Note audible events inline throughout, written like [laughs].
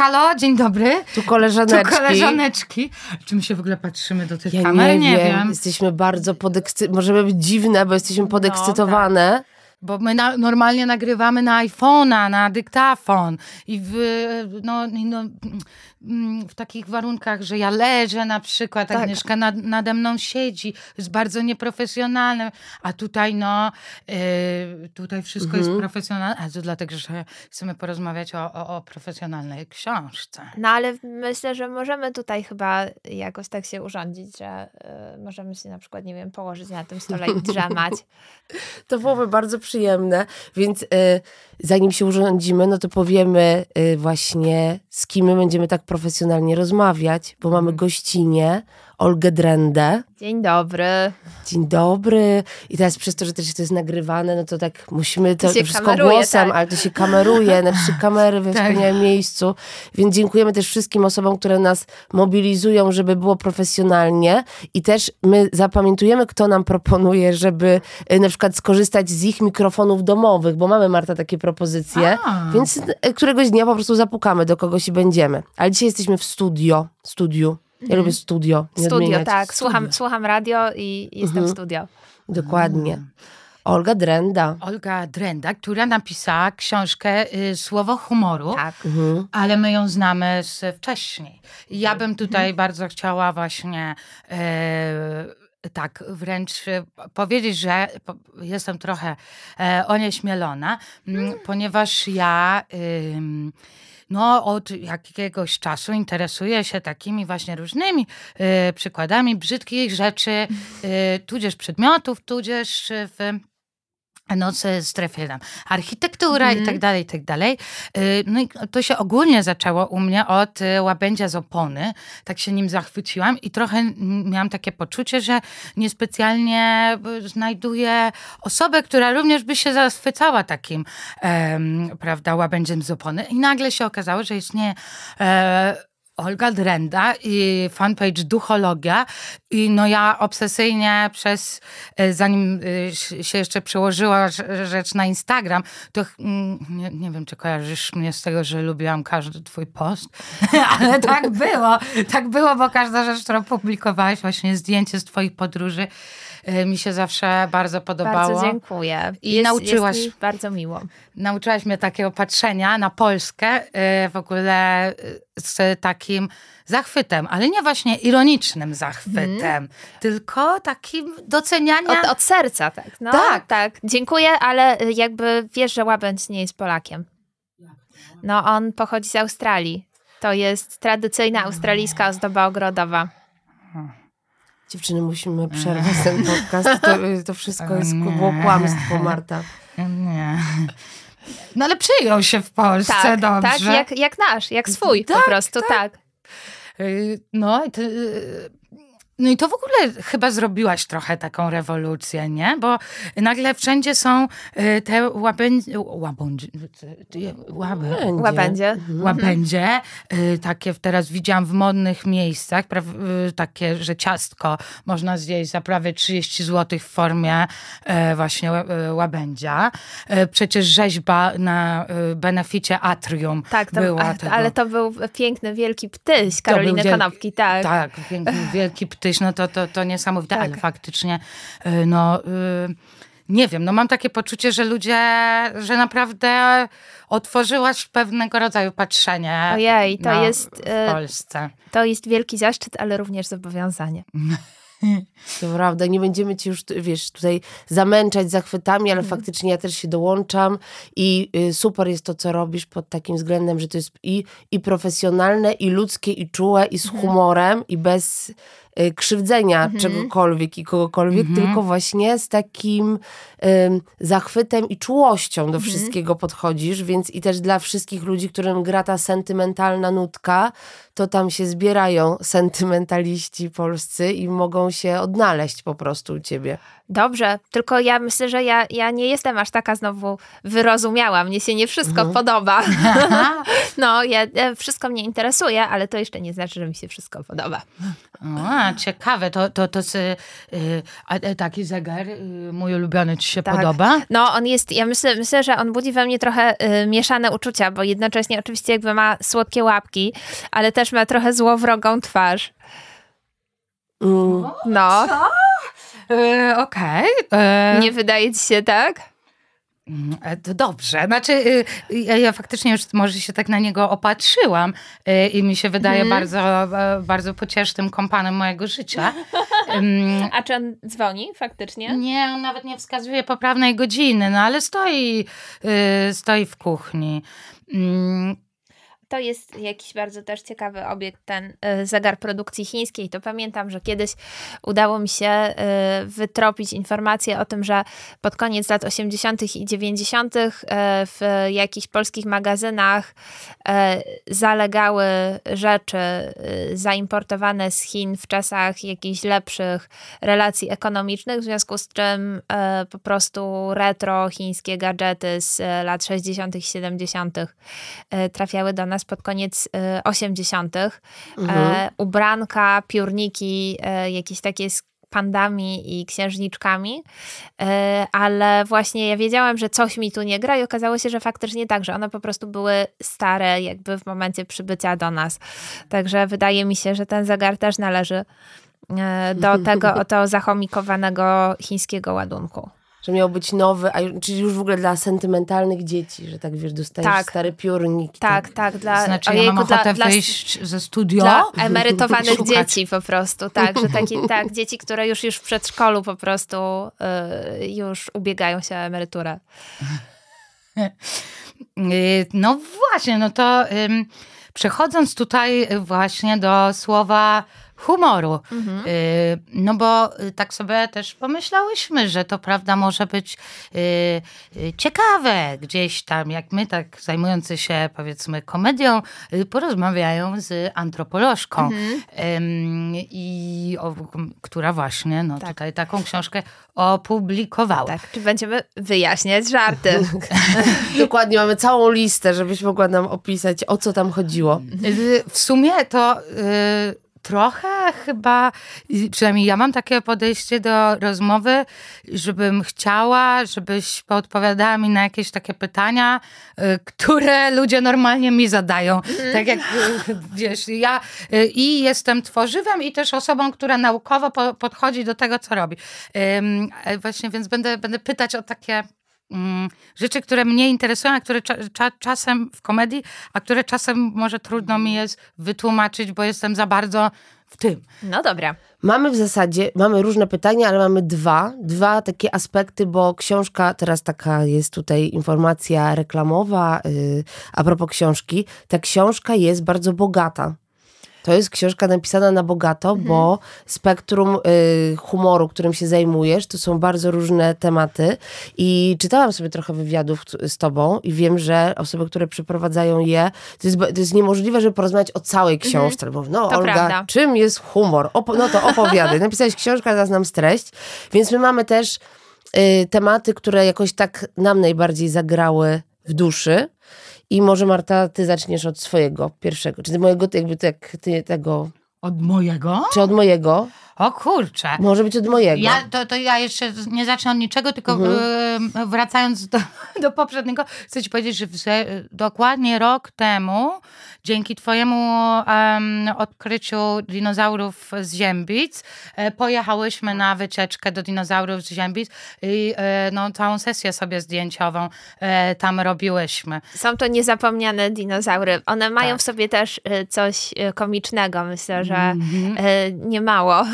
halo, dzień dobry. Tu koleżaneczki. Tu koleżaneczki. Czy my się w ogóle patrzymy do tych ja kamer? Nie, nie wiem. wiem. Jesteśmy bardzo podekscytowane. Możemy być dziwne, bo jesteśmy podekscytowane. No, tak. Bo my na, normalnie nagrywamy na iPhone'a, na dyktafon i w, no, no, Mm, w takich warunkach, że ja leżę na przykład, tak. Agnieszka nad, nade mną siedzi, jest bardzo nieprofesjonalne, a tutaj no, yy, tutaj wszystko mhm. jest profesjonalne, a to dlatego, że chcemy porozmawiać o, o, o, profesjonalnej książce. No ale myślę, że możemy tutaj chyba jakoś tak się urządzić, że yy, możemy się na przykład, nie wiem, położyć na tym stole i drzemać. to byłoby bardzo przyjemne, więc yy, zanim się urządzimy, no to powiemy y, właśnie z kim my będziemy tak profesjonalnie rozmawiać, bo mamy mhm. gościnie Olgę Drendę. Dzień dobry. Dzień dobry. I teraz przez to, że też to jest nagrywane, no to tak musimy to, to wszystko kameruje, głosem, tak. ale to się kameruje, na trzy kamery we [laughs] tak. wspaniałym miejscu. Więc dziękujemy też wszystkim osobom, które nas mobilizują, żeby było profesjonalnie. I też my zapamiętujemy, kto nam proponuje, żeby y, na przykład skorzystać z ich mikrofonów domowych, bo mamy, Marta, takie propozycje. A. Więc y, któregoś dnia po prostu zapukamy do kogoś i będziemy. Ale dzisiaj jesteśmy w studio, studiu. Ja mhm. lubię studio. studio, tak. Studio. Słucham, słucham radio i jestem mhm. w studio. Dokładnie. Mm. Olga Drenda. Olga Drenda, która napisała książkę y, Słowo humoru, tak. mhm. ale my ją znamy z wcześniej. Ja bym tutaj mhm. bardzo chciała właśnie y, tak wręcz powiedzieć, że jestem trochę e, onieśmielona, mm. ponieważ ja no, od jakiegoś czasu interesuje się takimi właśnie różnymi y, przykładami brzydkich rzeczy, y, tudzież przedmiotów, tudzież w nocy strefy tam, architektura mm. i tak mhm. dalej, i tak dalej. Y, no i to się ogólnie zaczęło u mnie od y, łabędzia z opony. Tak się nim zachwyciłam i trochę miałam takie poczucie, że niespecjalnie y, znajduję osobę, która również by się zachwycała takim, prawda, łabędziem z opony. I nagle się okazało, że istnieje e, Olga Drenda i fanpage Duchologia. I no ja obsesyjnie przez, e, zanim e, się jeszcze przełożyła rzecz na Instagram, to mm, nie, nie wiem, czy kojarzysz mnie z tego, że lubiłam każdy twój post, [laughs] ale tak było. Tak było, bo każda rzecz, którą publikowałeś, właśnie zdjęcie z twoich podróży, mi się zawsze bardzo podobało. Bardzo dziękuję. I jest, nauczyłaś. Jest bardzo miło. Nauczyłaś mnie takiego patrzenia na Polskę w ogóle z takim zachwytem, ale nie właśnie ironicznym zachwytem, mm. tylko takim docenianiem. Od, od, serca, tak. No, tak. tak. Dziękuję, ale jakby wiesz, że Łabędź nie jest Polakiem. No, on pochodzi z Australii. To jest tradycyjna australijska ozdoba ogrodowa. Dziewczyny, musimy przerwać ten podcast. To, to wszystko jest, było kłamstwo, Marta. Nie. No ale przyjął się w Polsce tak, dobrze. Tak, jak, jak nasz, jak swój tak, po prostu, tak. tak. Y, no i y, no i to w ogóle chyba zrobiłaś trochę taką rewolucję, nie? Bo nagle wszędzie są y, te łabędzie, łabędzie, łabędzie, łabędzie, mhm. łabędzie takie teraz widziałam w modnych miejscach, y, takie, że ciastko można zjeść za prawie 30 zł w formie właśnie łabędzia. Przecież rzeźba na beneficie Atrium tak, to, była. Ale to był piękny, wielki ptyś Karoliny Konopki, tak. Tak, piękny, wielki ptyś no to, to, to niesamowite, tak. ale faktycznie y, no... Y, nie wiem, no mam takie poczucie, że ludzie, że naprawdę otworzyłaś pewnego rodzaju patrzenie Ojej, to na, jest w y, Polsce. To jest wielki zaszczyt, ale również zobowiązanie. [laughs] To prawda, nie będziemy ci już, wiesz, tutaj zamęczać zachwytami, ale mm. faktycznie ja też się dołączam i super jest to, co robisz pod takim względem, że to jest i, i profesjonalne, i ludzkie, i czułe, i z mhm. humorem, i bez krzywdzenia mhm. czegokolwiek i kogokolwiek, mhm. tylko właśnie z takim y, zachwytem i czułością do mhm. wszystkiego podchodzisz, więc i też dla wszystkich ludzi, którym gra ta sentymentalna nutka, to tam się zbierają sentymentaliści polscy i mogą się odnaleźć po prostu u ciebie. Dobrze, tylko ja myślę, że ja, ja nie jestem aż taka znowu wyrozumiała. Mnie się nie wszystko mhm. podoba. [laughs] no, ja, wszystko mnie interesuje, ale to jeszcze nie znaczy, że mi się wszystko podoba. O, A, ciekawe. To, to, to y, a, taki zegar, y, mój ulubiony, ci się Tak. podoba? No, on jest, ja myślę, myślę że on budzi we mnie trochę y, mieszane uczucia, bo jednocześnie oczywiście jakby ma słodkie łapki, ale też ma trochę złowrogą twarz. Mm. No, Y, Okej. y, nie wydaje ci się tak? Mm, e, To dobrze. Znaczy, y, ja, ja faktycznie już może się tak na niego opatrzyłam y, i mi się wydaje Mhm. bardzo, e, bardzo pociesznym kompanem mojego życia. [laughs] A czy on dzwoni faktycznie? Nie, on nawet nie wskazuje poprawnej godziny, no ale stoi, y, stoi w kuchni. To jest jakiś bardzo też ciekawy obiekt, ten y, zegar produkcji chińskiej. To pamiętam, że kiedyś udało mi się y, wytropić informację o tym, że pod koniec lat 80. i 90. y, w jakichś polskich magazynach zalegały rzeczy zaimportowane z Chin w czasach jakichś lepszych relacji ekonomicznych, w związku z czym po prostu retro chińskie gadżety z lat 60. i 70. y, trafiały do nas pod koniec y, 80. Mhm. E, ubranka, piórniki, e, jakieś takie z pandami i księżniczkami, e, ale właśnie ja wiedziałam, że coś mi tu nie gra i okazało się, że faktycznie tak, że one po prostu były stare jakby w momencie przybycia do nas. Także wydaje mi się, że ten zegar też należy do [laughs] tego oto zachomikowanego chińskiego ładunku. Że miał być nowy, a, czyli już w ogóle dla sentymentalnych dzieci, że tak wiesz, dostajesz Tak. stary piórnik. Tak, tak, dla, znaczy, ja mam ochotę dla, dla, wyjść ze studio. Dla emerytowanych Szukać. dzieci po prostu, tak, że taki, [laughs] tak, dzieci, które już, już w przedszkolu po prostu y, już ubiegają się o emeryturę. [laughs] Y, No właśnie, no to przechodząc tutaj właśnie do słowa humoru, y, no bo y, tak sobie też pomyślałyśmy, że to prawda może być y, y, ciekawe gdzieś tam, jak my tak zajmujący się powiedzmy komedią, y, porozmawiają z antropolożką, Ym, i o, która właśnie no, Tak. tutaj taką książkę opublikowała. Tak, czy będziemy wyjaśniać żarty? [laughs] Dokładnie, mamy całą listę, żebyś mogła nam opisać, o co tam chodziło. W sumie to y, trochę chyba, przynajmniej ja mam takie podejście do rozmowy, żebym chciała, żebyś poodpowiadała mi na jakieś takie pytania, y, które ludzie normalnie mi zadają. Tak jak [laughs] wiesz, ja y, i jestem tworzywem i też osobą, która naukowo po, podchodzi do tego, co robi. E, Właśnie, więc będę, będę pytać o takie rzeczy, które mnie interesują, a które cza, cza, czasem w komedii, a które czasem może trudno mi jest wytłumaczyć, bo jestem za bardzo w tym. No dobra. Mamy w zasadzie, mamy różne pytania, ale mamy dwa, dwa takie aspekty, bo książka, teraz taka jest tutaj informacja reklamowa yy, a propos książki, ta książka jest bardzo bogata. To jest książka napisana na bogato, bo spektrum y, humoru, którym się zajmujesz, to są bardzo różne tematy. I czytałam sobie trochę wywiadów z tobą i wiem, że osoby, które przeprowadzają je, to jest, to jest niemożliwe, żeby porozmawiać o całej książce. Bo, no, To Olga, prawda. czym jest humor? Opo- no to opowiadaj. [laughs] Napisałeś książkę, zaraz nam treść. Więc my mamy też y, tematy, które jakoś tak nam najbardziej zagrały w duszy. I może Marta, ty zaczniesz od swojego pierwszego. Czy mojego, jakby tak, ty tego, Od mojego? czy od mojego? O kurczę. Może być od mojego. Ja, to, to ja jeszcze nie zacznę od niczego, tylko y, wracając do, [laughs] do poprzedniego, chcę ci powiedzieć, że w, dokładnie rok temu, dzięki twojemu em, odkryciu dinozaurów z Ziębic, e, pojechałyśmy na wycieczkę do dinozaurów z Ziębic i e, no, całą sesję sobie zdjęciową e, tam robiłyśmy. Są to niezapomniane dinozaury. One mają Tak. w sobie też y, coś y, komicznego, myślę, że y, nie mało.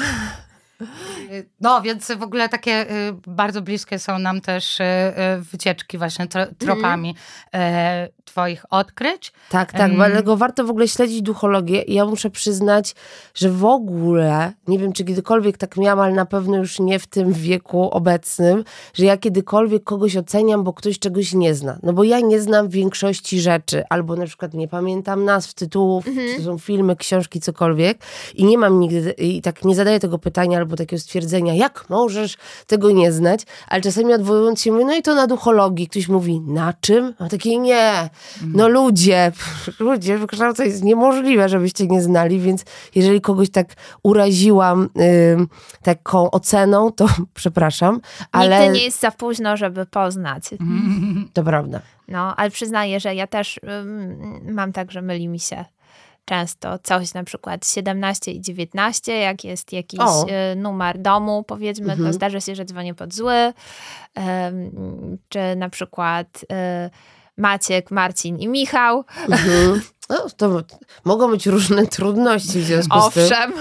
[laughs] No, więc w ogóle takie y, bardzo bliskie są nam też y, y, wycieczki właśnie tro, tropami e, twoich odkryć. Tak, tak, Em. dlatego warto w ogóle śledzić duchologię i ja muszę przyznać, że w ogóle, nie wiem czy kiedykolwiek tak miałam, ale na pewno już nie w tym wieku obecnym, że ja kiedykolwiek kogoś oceniam, bo ktoś czegoś nie zna. No bo ja nie znam większości rzeczy, albo na przykład nie pamiętam nazw, tytułów, czy to są filmy, książki, cokolwiek i nie mam nigdy, i tak nie zadaję tego pytania albo takiego stwierdzenia, jak możesz tego nie znać, ale czasami odwołując się, mówię, no i to na duchologii, ktoś mówi, na czym? A takie nie, no ludzie, ludzie, wykształcenie jest niemożliwe, żebyście nie znali, więc jeżeli kogoś tak uraziłam taką oceną, to [laughs] przepraszam, ale... Nigdy nie jest za późno, żeby poznać. [laughs] To prawda. No, ale przyznaję, że ja też mam tak, że myli mi się często coś, na przykład 17 i 19, jak jest jakiś y, numer domu, powiedzmy, mhm. to zdarza się, że dzwonię pod zły, czy na przykład y, Maciek, Marcin i Michał. Mhm. No, to mogą być różne trudności w związku Owszem. z tym.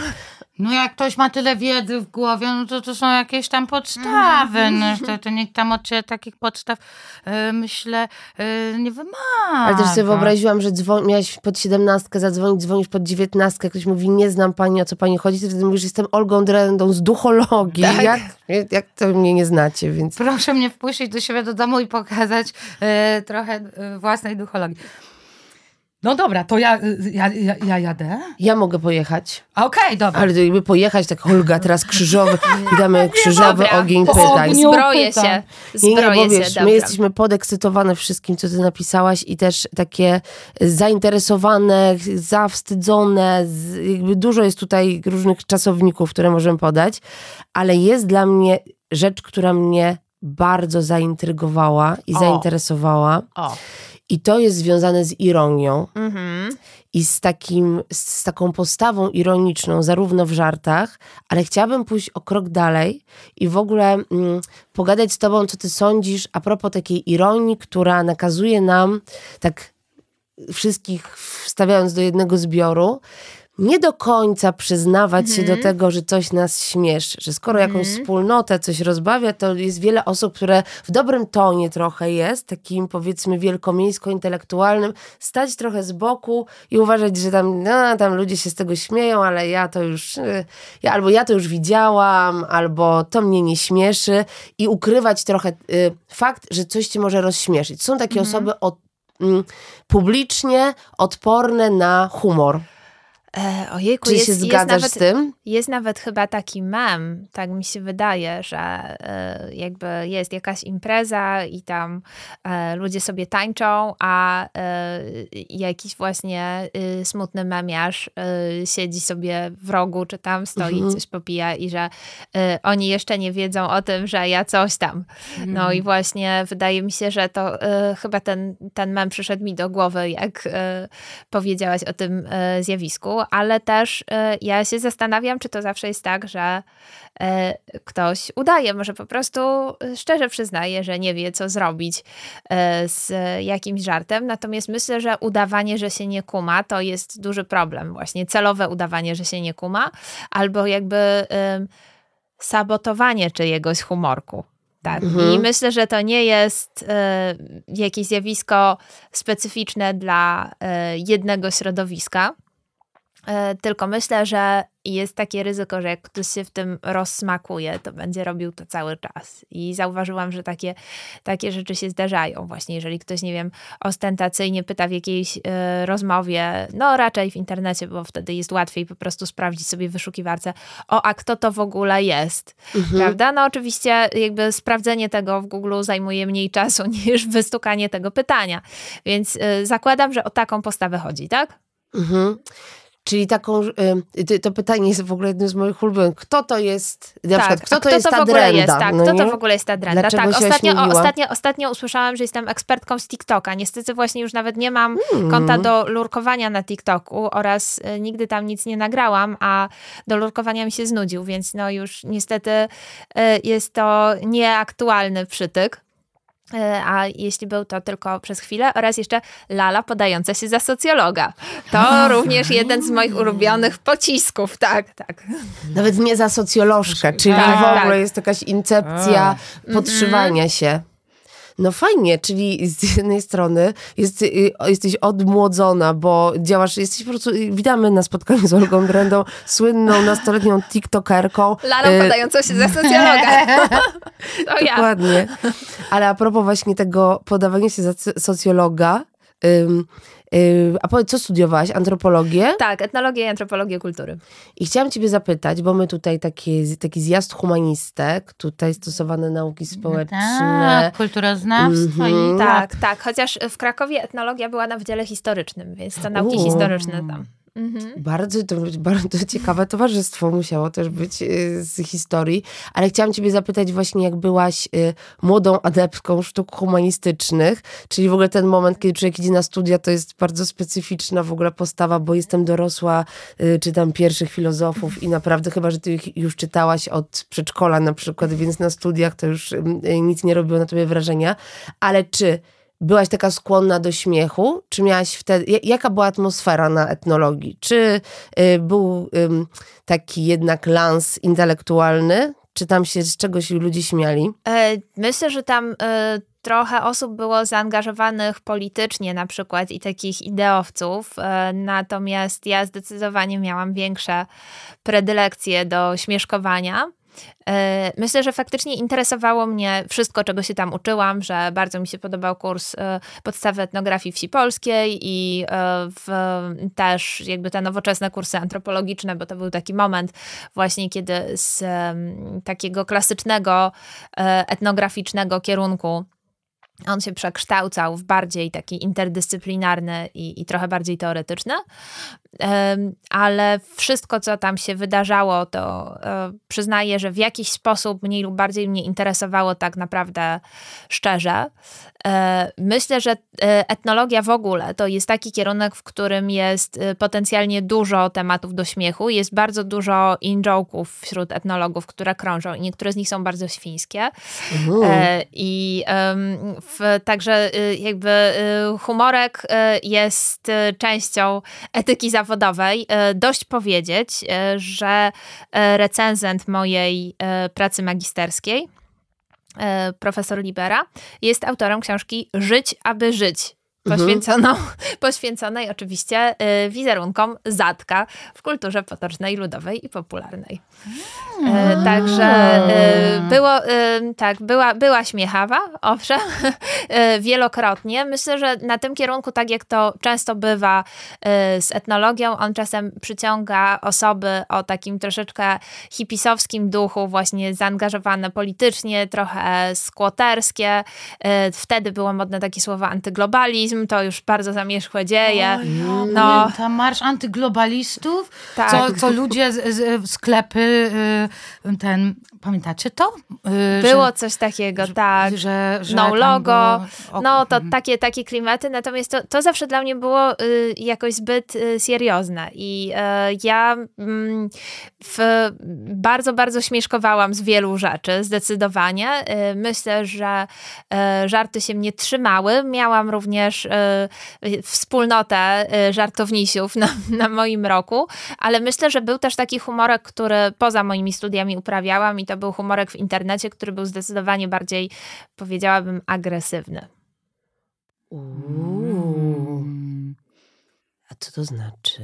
No jak ktoś ma tyle wiedzy w głowie, no to to są jakieś tam podstawy. Mm. No, to, to nikt tam od ciebie takich podstaw, yy, myślę, yy, nie wymaga. Ale też sobie wyobraziłam, że dzwon- miałaś pod siedemnastkę zadzwonić, dzwonisz pod dziewiętnastkę, ktoś mówi, nie znam pani, o co pani chodzi, ty wtedy mówisz, jestem Olgą Drendą z duchologii. Tak? Jak, jak to mnie nie znacie, więc... Proszę mnie wpuścić do siebie do domu i pokazać yy, trochę własnej duchologii. No dobra, to ja, ja, ja, ja jadę. Ja mogę pojechać. Okej, okay, dobra. Ale jakby pojechać, tak Olga, teraz krzyżowy, [laughs] damy krzyżowy dobra, ogień pytań. Zbroję się. Zbroję nie, nie, bo wiesz, się, my jesteśmy podekscytowane wszystkim, co ty napisałaś i też takie zainteresowane, zawstydzone, jakby dużo jest tutaj różnych czasowników, które możemy podać, ale jest dla mnie rzecz, która mnie bardzo zaintrygowała i o. zainteresowała. O. I to jest związane z ironią mm-hmm. i z, takim, z taką postawą ironiczną, zarówno w żartach, ale chciałabym pójść o krok dalej i w ogóle mm, pogadać z Tobą, co Ty sądzisz a propos takiej ironii, która nakazuje nam, tak wszystkich wstawiając do jednego zbioru, nie do końca przyznawać się do mhm. tego, że coś nas śmieszy, że skoro jakąś mhm. wspólnotę coś rozbawia, to jest wiele osób, które w dobrym tonie trochę jest, takim powiedzmy wielkomiejsko-intelektualnym, stać trochę z boku i uważać, że tam, no, tam ludzie się z tego śmieją, ale ja to już, y, ja, albo ja to już widziałam, albo to mnie nie śmieszy i ukrywać trochę y, fakt, że coś cię może rozśmieszyć. Są takie mhm. osoby od, y, publicznie odporne na humor. E, ojejku, Czy jest, się zgadzasz nawet, z tym? Jest nawet chyba taki mem, tak mi się wydaje, że e, jakby jest jakaś impreza i tam e, ludzie sobie tańczą, a e, jakiś właśnie y, smutny memiarz y, siedzi sobie w rogu, czy tam stoi, mhm. coś popija i że y, oni jeszcze nie wiedzą o tym, że ja coś tam. Mhm. No i właśnie wydaje mi się, że to chyba ten, ten mem przyszedł mi do głowy, jak powiedziałaś o tym zjawisku, ale też e, ja się zastanawiam, czy to zawsze jest tak, że e, ktoś udaje, może po prostu e, szczerze przyznaje, że nie wie, co zrobić z jakimś żartem. Natomiast myślę, że udawanie, że się nie kuma, to jest duży problem. Właśnie celowe udawanie, że się nie kuma, albo jakby sabotowanie czyjegoś humorku. Tak. Mhm. I myślę, że to nie jest y, jakieś zjawisko specyficzne dla y, jednego środowiska, tylko myślę, że jest takie ryzyko, że jak ktoś się w tym rozsmakuje, to będzie robił to cały czas. I zauważyłam, że takie, takie rzeczy się zdarzają. Właśnie jeżeli ktoś, nie wiem, ostentacyjnie pyta w jakiejś y, rozmowie, no raczej w internecie, bo wtedy jest łatwiej po prostu sprawdzić sobie w wyszukiwarce, o, a kto to w ogóle jest, mhm. prawda? No oczywiście jakby sprawdzenie tego w Google zajmuje mniej czasu [laughs] niż wystukanie tego pytania. Więc y, zakładam, że o taką postawę chodzi, tak? Mhm. Czyli taką, y, to pytanie jest w ogóle jednym z moich ulubionych. Kto to jest, na tak, przykład, kto, kto to jest to ta drenda? Jest, tak, no kto to w ogóle jest ta drenda? Dlaczego tak, ostatnio, ostatnio, ostatnio usłyszałam, że jestem ekspertką z TikToka. Niestety właśnie już nawet nie mam hmm. konta do lurkowania na TikToku oraz y, nigdy tam nic nie nagrałam, a do lurkowania mi się znudził, więc no już niestety y, jest to nieaktualny przytyk. E, a jeśli był to tylko przez chwilę, oraz jeszcze Lala podająca się za socjologa. To również jeden z moich ulubionych pocisków, tak, tak. Nawet nie za socjolożkę, czyli tak, w ogóle tak. jest jakaś incepcja podszywania mm -hmm. się. No fajnie, czyli z jednej strony jest, y, jesteś odmłodzona, bo działasz, jesteś po prostu, witamy na spotkaniu z Olgą Drendą, słynną nastoletnią tiktokerką. Lalą y, podającą się za socjologa. [laughs] Dokładnie. Ale a propos właśnie tego podawania się za socjologa, a powiedz, co studiowałaś? Antropologię? Tak, etnologię i antropologię kultury. I chciałam ciebie zapytać, bo my tutaj takie, taki zjazd humanistek, tutaj stosowane nauki społeczne. Tak, kulturoznawstwo Mhm. i Tak, tak. Chociaż w Krakowie etnologia była na wydziale historycznym, więc to nauki U. historyczne tam. Mhm. Bardzo, to bardzo ciekawe towarzystwo musiało też być y, z historii, ale chciałam ciebie zapytać właśnie, jak byłaś y, młodą adeptką sztuk humanistycznych, czyli w ogóle ten moment, kiedy człowiek idzie na studia, to jest bardzo specyficzna w ogóle postawa, bo jestem dorosła, y, czytam pierwszych filozofów i naprawdę chyba, że ty ich już czytałaś od przedszkola na przykład, więc na studiach to już nic nie robiło na tobie wrażenia, ale czy byłaś taka skłonna do śmiechu? Czy miałaś wtedy, ja- jaka była atmosfera na etnologii? Czy y, był ym, taki jednak lans intelektualny? Czy tam się z czegoś ludzie śmiali? E, Myślę, że tam e, trochę osób było zaangażowanych politycznie na przykład i takich ideowców, e, natomiast ja zdecydowanie miałam większe predylekcje do śmieszkowania. E, Myślę, że faktycznie interesowało mnie wszystko, czego się tam uczyłam, że bardzo mi się podobał kurs e, podstawy etnografii wsi polskiej i e, w, też jakby te nowoczesne kursy antropologiczne, bo to był taki moment właśnie, kiedy z takiego klasycznego etnograficznego kierunku on się przekształcał w bardziej taki interdyscyplinarny i, i trochę bardziej teoretyczny, ale wszystko, co tam się wydarzało, to e, przyznaję, że w jakiś sposób mniej lub bardziej mnie interesowało tak naprawdę szczerze. E, Myślę, że e, etnologia w ogóle to jest taki kierunek, w którym jest potencjalnie dużo tematów do śmiechu. Jest bardzo dużo in-joke'ów wśród etnologów, które krążą i niektóre z nich są bardzo świńskie. I w, także jakby humorek jest częścią etyki zawodowej. E, Dość powiedzieć, e, że e, recenzent mojej pracy magisterskiej, profesor Libera, jest autorem książki Żyć, aby żyć. Poświęconą, [laughs] poświęconej oczywiście y, wizerunkom Zatka w kulturze potocznej, ludowej i popularnej. E, Także y, było, y, tak, była, była śmiechawa, owszem, [laughs] y, wielokrotnie. Myślę, że na tym kierunku, tak jak to często bywa y, z etnologią, on czasem przyciąga osoby o takim troszeczkę hipisowskim duchu, właśnie zaangażowane politycznie, trochę skłoterskie. Y, Wtedy było modne takie słowo antyglobalizm, to już bardzo zamierzchłe dzieje. No. No. Tam marsz antyglobalistów, Tak. co, co ludzie z, z, sklepy, y, ten, pamiętacie to? Y, Było że, coś takiego, tak. że, że no logo, było- no to mhm. takie, takie klimaty, natomiast to, to zawsze dla mnie było y, jakoś zbyt y, seriozne i y, ja mm, w, bardzo, bardzo śmieszkowałam z wielu rzeczy, zdecydowanie. Y, myślę, że y, żarty się mnie trzymały. Miałam również y, wspólnotę żartownisiów na, [laughs] na moim roku, ale myślę, że był też taki humorek, który poza moimi studiami uprawiałam i to był humorek w internecie, który był zdecydowanie bardziej, powiedziałabym, agresywny. Uuu. A co to znaczy?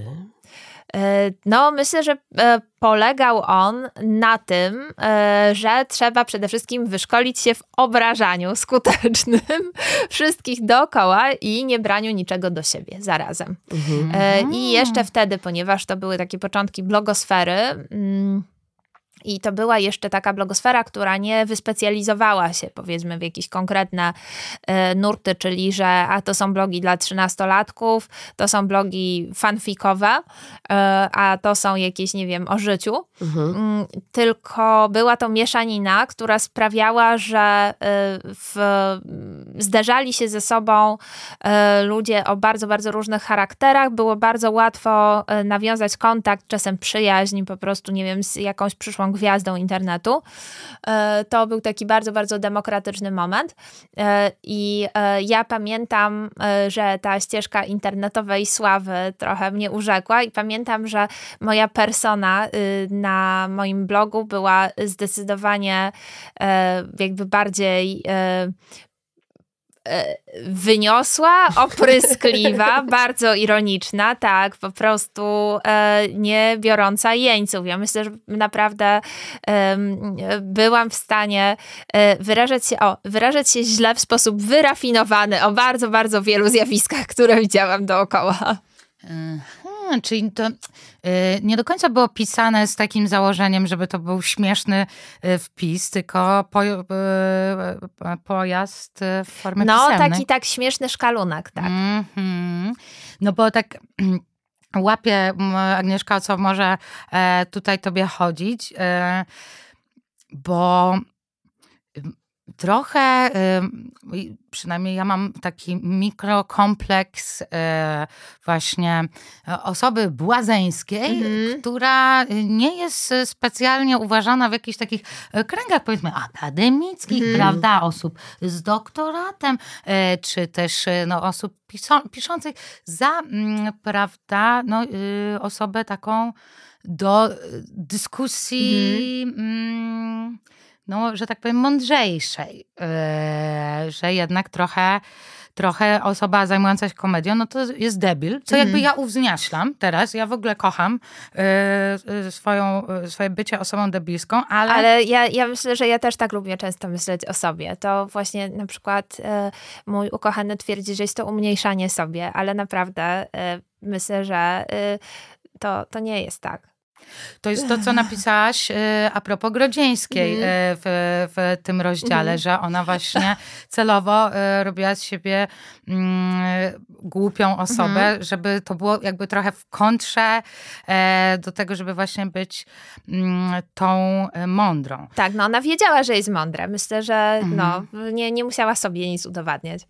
E, No, myślę, że e, polegał on na tym, e, że trzeba przede wszystkim wyszkolić się w obrażaniu [laughs] skutecznym wszystkich dookoła i nie braniu niczego do siebie zarazem. Mhm. I jeszcze wtedy, ponieważ to były takie początki blogosfery, mm, i to była jeszcze taka blogosfera, która nie wyspecjalizowała się, powiedzmy, w jakieś konkretne e, nurty, czyli że a to są blogi dla trzynastolatków, to są blogi fanfikowe, e, a to są jakieś, nie wiem, o życiu. Mhm. Mm, Tylko była to mieszanina, która sprawiała, że e, w, zderzali się ze sobą ludzie o bardzo, bardzo różnych charakterach. Było bardzo łatwo nawiązać kontakt, czasem przyjaźń, po prostu, nie wiem, z jakąś przyszłą gwiazdą internetu. E, To był taki bardzo, bardzo demokratyczny moment. E, I e, ja pamiętam, że ta ścieżka internetowej sławy trochę mnie urzekła i pamiętam, że moja persona y, na moim blogu była zdecydowanie jakby bardziej wyniosła, opryskliwa, [laughs] bardzo ironiczna, tak, po prostu e, nie biorąca jeńców. Ja myślę, że naprawdę e, byłam w stanie e, wyrażać się, o, wyrażać się źle w sposób wyrafinowany o bardzo, bardzo wielu zjawiskach, które widziałam dookoła. Czyli to y, nie do końca było pisane z takim założeniem, żeby to był śmieszny y, wpis, tylko y, pojazd w formie No, pisemnej. taki tak śmieszny szkalunek, tak. Mm -hmm. No bo tak [clears throat] łapie Agnieszka, o co może e, tutaj tobie chodzić, e, bo trochę, przynajmniej ja mam taki mikrokompleks e, właśnie osoby błazeńskiej, mhm. która nie jest specjalnie uważana w jakichś takich e, kręgach, powiedzmy, akademickich, mhm. prawda, osób z doktoratem, e, czy też no, osób piszących za, mm, prawda, no, y, osobę taką do dyskusji. Mhm. Mm, no, że tak powiem, mądrzejszej, yy, że jednak trochę, trochę osoba zajmująca się komedią, no to jest debil, co jakby mhm. ja uwzniaślam teraz, ja w ogóle kocham yy, swoją, swoje bycie osobą debilską, ale... Ale ja, ja myślę, że ja też tak lubię często myśleć o sobie. To właśnie na przykład yy, mój ukochany twierdzi, że jest to umniejszanie sobie, ale naprawdę myślę, że to, to nie jest tak. To jest to, co napisałaś e, a propos Grodzieńskiej mm. w, w tym rozdziale, mm. że ona właśnie celowo e, robiła z siebie mm, głupią osobę, mm. żeby to było jakby trochę w kontrze do tego, żeby właśnie być mm, tą mądrą. Tak, no ona wiedziała, że jest mądra. Myślę, że no, mhm. nie, nie musiała sobie nic udowadniać.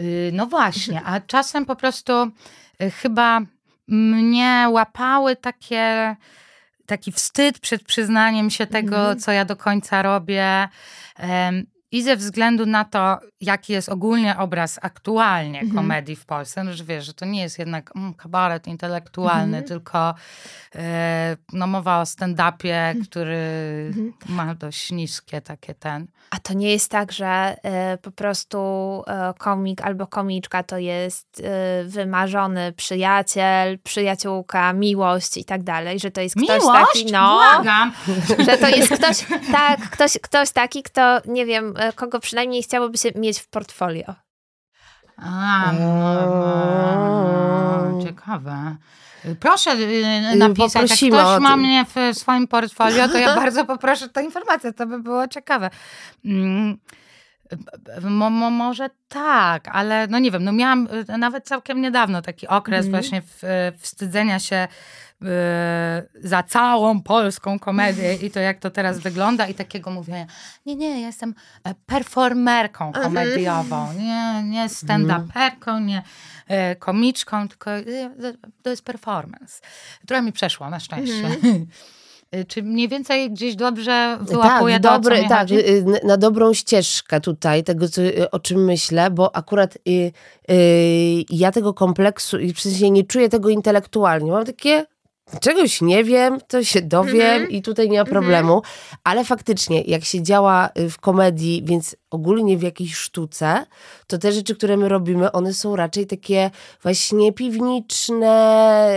Y, no właśnie, a czasem po prostu chyba mnie łapały takie, taki wstyd przed przyznaniem się tego, mm. co ja do końca robię. I ze względu na to, jaki jest ogólnie obraz aktualnie -hmm. komedii w Polsce, no, że wiesz, że to nie jest jednak mm, kabaret intelektualny, -hmm. tylko e, no, mowa o stand-upie, -hmm. który mhm. ma dość niskie takie ten. A to nie jest tak, że e, po prostu e, komik albo komiczka to jest e, wymarzony przyjaciel, przyjaciółka, miłość i tak dalej, że to jest ktoś miłość? taki, no, Błagam. że to jest ktoś, tak, ktoś, ktoś taki, kto, nie wiem, kogo przynajmniej chciałoby się mieć w portfolio. A, ciekawe. Proszę y, napisać, Poprosimy jak ktoś ma mnie w swoim portfolio, to ja [laughs] bardzo poproszę tę informację, to by było ciekawe. Mm, mo, mo, może tak, ale no nie wiem, no miałam y, nawet całkiem niedawno taki okres mm. właśnie w, wstydzenia się Y, za całą polską komedię i to jak to teraz wygląda i takiego mówienia, nie, nie, ja jestem e, performerką mhm. komediową, nie, nie stand-uperką, nie e, komiczką, tylko e, to jest performance. Trochę mi przeszło, na szczęście. Mhm. [laughs] Czy mniej więcej gdzieś dobrze wyłapuje tak, to, dobre, Tak, chodzi? Y, na dobrą ścieżkę tutaj, tego co, y, o czym myślę, bo akurat y, y, ja tego kompleksu, i w sensie nie czuję tego intelektualnie. Mam takie czegoś nie wiem, to się dowiem mm -hmm. i tutaj nie ma problemu. Mm -hmm. Ale faktycznie, jak się działa y, w komedii, więc ogólnie w jakiejś sztuce, to te rzeczy, które my robimy, one są raczej takie właśnie piwniczne,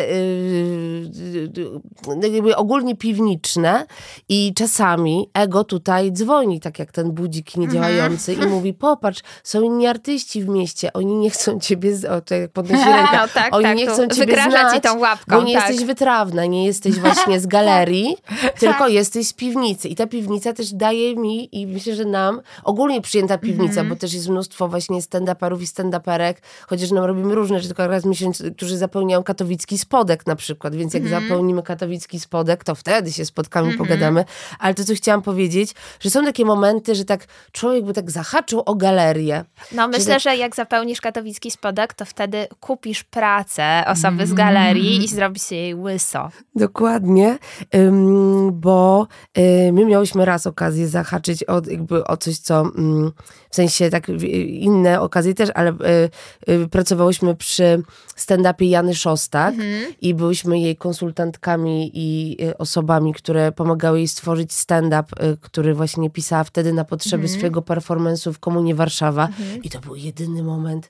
yy, yy, ogólnie piwniczne i czasami ego tutaj dzwoni, tak jak ten budzik niedziałający mm -hmm. i mówi, popatrz, są inni artyści w mieście, oni nie chcą ciebie, o, to jak podnosi [laughs] rękę, no, tak, oni tak, nie chcą ciebie znać, ci tą łapką, bo nie tak. jesteś wytrawna, nie jesteś właśnie z galerii, [laughs] tylko tak. jesteś z piwnicy i ta piwnica też daje mi i myślę, że nam ogólnie przyjęta piwnica, mm -hmm. bo też jest mnóstwo właśnie stand-uperów i stand-uperek, chociaż nam robimy różne rzeczy, tylko raz w miesiącu, którzy zapełniają katowicki spodek na przykład, więc jak mm -hmm. zapełnimy katowicki spodek, to wtedy się spotkamy, mm -hmm. pogadamy. Ale to, co chciałam powiedzieć, że są takie momenty, że tak człowiek by tak zahaczył o galerię. No myślę, tak... że jak zapełnisz katowicki spodek, to wtedy kupisz pracę osoby z galerii i zrobisz jej łyso. Dokładnie, bo y, my miałyśmy raz okazję zahaczyć o, jakby o coś, co w sensie tak inne okazje też, ale y, y, pracowałyśmy przy stand-upie Jany Szostak mhm. i byłyśmy jej konsult konsultantkami i osobami, które pomagały jej stworzyć stand-up, który właśnie pisała wtedy na potrzeby Mhm. swojego performance'u w Komunie Warszawa. I to był jedyny moment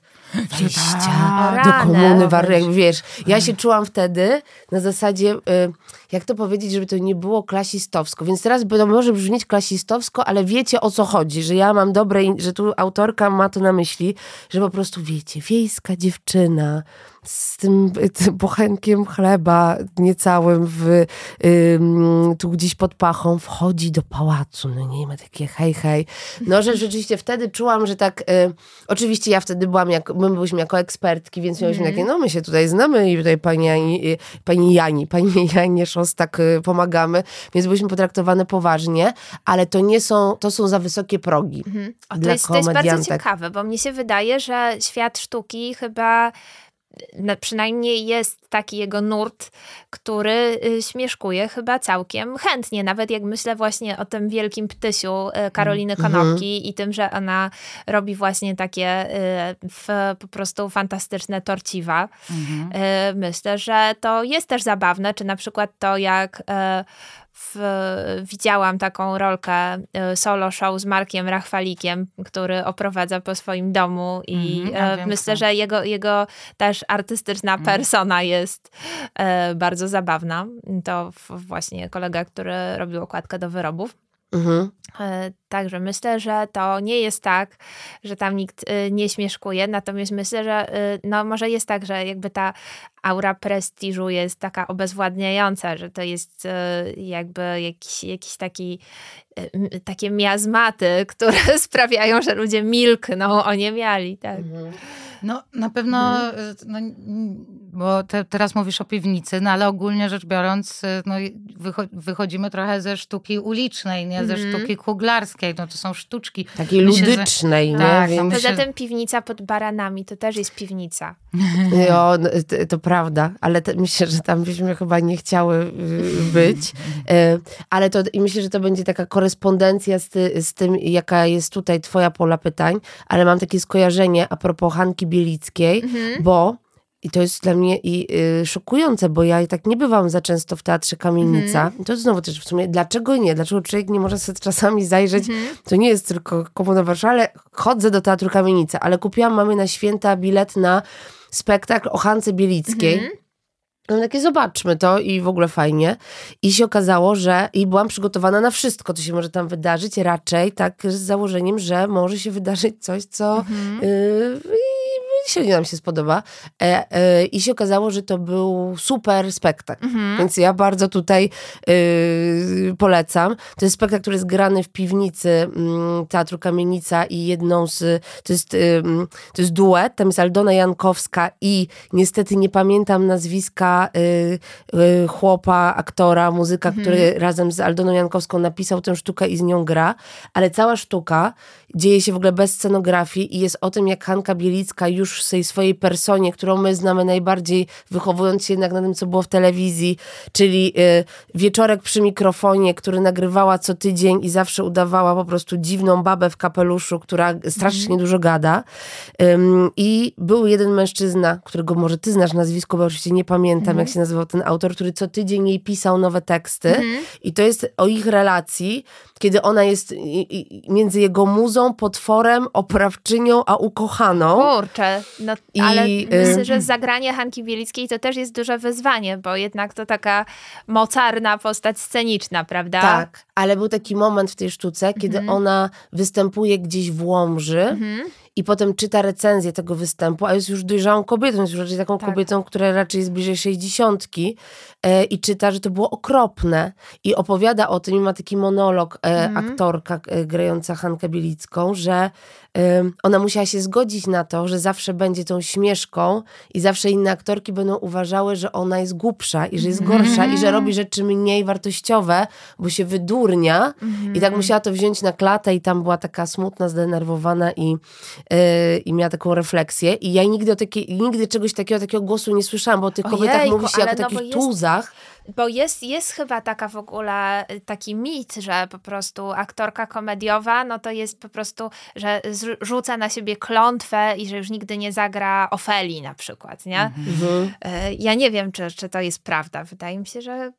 wejścia tak. do. Komuny Warszawa. Wiesz, ja się czułam wtedy na zasadzie, y, jak to powiedzieć, żeby to nie było klasistowsko. Więc teraz to może brzmieć klasistowsko, ale wiecie o co chodzi, że ja mam dobre, że tu autorka ma to na myśli, że po prostu wiecie, wiejska dziewczyna z tym, tym bochenkiem chleba niecałym w, ym, tu gdzieś pod pachą wchodzi do pałacu, no nie ma takie hej, hej. No, że rzeczywiście wtedy czułam, że tak, y, oczywiście ja wtedy byłam, jak, my byliśmy jako ekspertki, więc miałyśmy takie, no my się tutaj znamy i tutaj pani, Jani- y, pani Jani, pani [laughs] Janie Szostak y, pomagamy, więc byliśmy potraktowane poważnie, ale to nie są, to są za wysokie progi Mhm. O, to, jest, to jest bardzo ciekawe, bo mnie się wydaje, że świat sztuki chyba przynajmniej jest taki jego nurt, który y, śmieszkuje chyba całkiem chętnie. Nawet jak myślę właśnie o tym wielkim ptysiu y, Karoliny Mhm. Konopki i tym, że ona robi właśnie takie y, w, po prostu fantastyczne torciwa. Mhm. Y, Myślę, że to jest też zabawne, czy na przykład to, jak y, w, widziałam taką rolkę y, solo show z Markiem Rachwalikiem, który oprowadza po swoim domu i Mhm, ja y, wiem, myślę, że jego, jego też artystyczna Mhm. persona jest y, bardzo zabawna. To właśnie kolega, który robił okładkę do wyrobów. Mhm. E, Także myślę, że to nie jest tak, że tam nikt y, nie śmieszkuje, natomiast myślę, że y, no może jest tak, że jakby ta aura prestiżu jest taka obezwładniająca, że to jest y, jakby jakiś, jakiś taki takie miazmaty, [laughs] które sprawiają, że ludzie milkną o miali, tak. Mhm. No na pewno, y, no, bo te, teraz mówisz o piwnicy, no ale ogólnie rzecz biorąc, y, no, wychodzimy trochę ze sztuki ulicznej, nie ze Mhm. sztuki kuglarskiej, no to są sztuczki. Takiej Myślę, że- ludycznej, nie? Tak, Więc... Poza tym piwnica pod baranami to też jest piwnica. [laughs] Jo, no, to, to prawda, ale te, myślę, że tam byśmy chyba nie chciały y, być. E, Ale to i myślę, że to będzie taka korespondencja z, ty, z tym, jaka jest tutaj twoja pola pytań, ale mam takie skojarzenie a propos Hanki Bielickiej, bo i to jest dla mnie i y, szokujące, bo ja i tak nie bywam za często w Teatrze Kamienica. I to znowu też w sumie, dlaczego nie? Dlaczego człowiek nie może sobie czasami zajrzeć? To nie jest tylko Komuna Warszawa, ale chodzę do Teatru Kamienica, ale kupiłam mamy na święta bilet na spektakl o Hance Bielickiej. No takie zobaczmy to i w ogóle fajnie. I się okazało, że i byłam przygotowana na wszystko, co się może tam wydarzyć, raczej tak z założeniem, że może się wydarzyć coś, co yy, i średnio nam się spodoba. E, e, I się okazało, że to był super spektakl. Więc ja bardzo tutaj yy, polecam. To jest spektakl, który jest grany w piwnicy mm, Teatru Kamienica i jedną z, to jest, to jest duet, tam jest Aldona Jankowska i niestety nie pamiętam nazwiska y, y, chłopa, aktora, muzyka, który razem z Aldoną Jankowską napisał tę sztukę i z nią gra, ale cała sztuka dzieje się w ogóle bez scenografii i jest o tym, jak Hanka Bielicka już w tej swojej personie, którą my znamy najbardziej, wychowując się jednak na tym, co było w telewizji, czyli y, wieczorek przy mikrofonie, który nagrywała co tydzień i zawsze udawała po prostu dziwną babę w kapeluszu, która strasznie dużo gada. Ym, I był jeden mężczyzna, którego może ty znasz nazwisko, bo oczywiście nie pamiętam, jak się nazywał ten autor, który co tydzień jej pisał nowe teksty. I to jest o ich relacji, kiedy ona jest między jego muzą, potworem, oprawczynią, a ukochaną. Kurczę, no, I, ale y, myślę, że zagranie Hanki Bielickiej to też jest duże wyzwanie, bo jednak to taka mocarna postać sceniczna, prawda? Tak, ale był taki moment w tej sztuce, kiedy Mhm. ona występuje gdzieś w Łomży i potem czyta recenzję tego występu, a jest już dojrzałą kobietą, jest już raczej taką Tak. kobietą, która raczej jest bliżej sześćdziesiątki e, i czyta, że to było okropne i opowiada o tym i ma taki monolog e, Mhm. aktorka e, grająca Hankę Bielicką, że ona musiała się zgodzić na to, że zawsze będzie tą śmieszką i zawsze inne aktorki będą uważały, że ona jest głupsza i że jest gorsza i że robi rzeczy mniej wartościowe, bo się wydurnia. I tak musiała to wziąć na klatę i tam była taka smutna, zdenerwowana i, yy, i miała taką refleksję. I ja nigdy, o takiej, nigdy czegoś takiego, takiego głosu nie słyszałam, bo o tych kobietach mówi się jako ale no takich jest- tuzach, bo jest, jest chyba taka w ogóle taki mit, że po prostu aktorka komediowa, no to jest po prostu, że rzuca na siebie klątwę i że już nigdy nie zagra Ofeli na przykład, nie? Mhm. E, ja nie wiem, czy, czy to jest prawda. Wydaje mi się, że...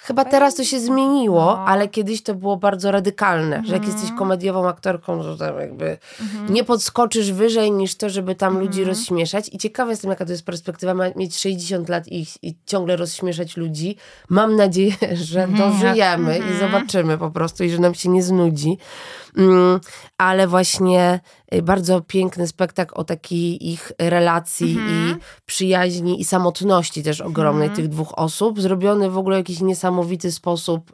Chyba teraz to się zmieniło, no. ale kiedyś to było bardzo radykalne, że jak mhm. jesteś komediową aktorką, to tam jakby mhm. nie podskoczysz wyżej niż to, żeby tam ludzi rozśmieszać. I ciekawe jestem, jaka to jest perspektywa, mieć 60 lat i, i ciągle rozśmieszać ludzi. Mam nadzieję, [laughs] że dożyjemy i zobaczymy po prostu i że nam się nie znudzi. Mm, ale właśnie y, bardzo piękny spektakl o takiej ich relacji i mhm. przyjaźni i samotności też ogromnej mhm. tych dwóch osób, zrobiony w ogóle w jakiś niesamowity sposób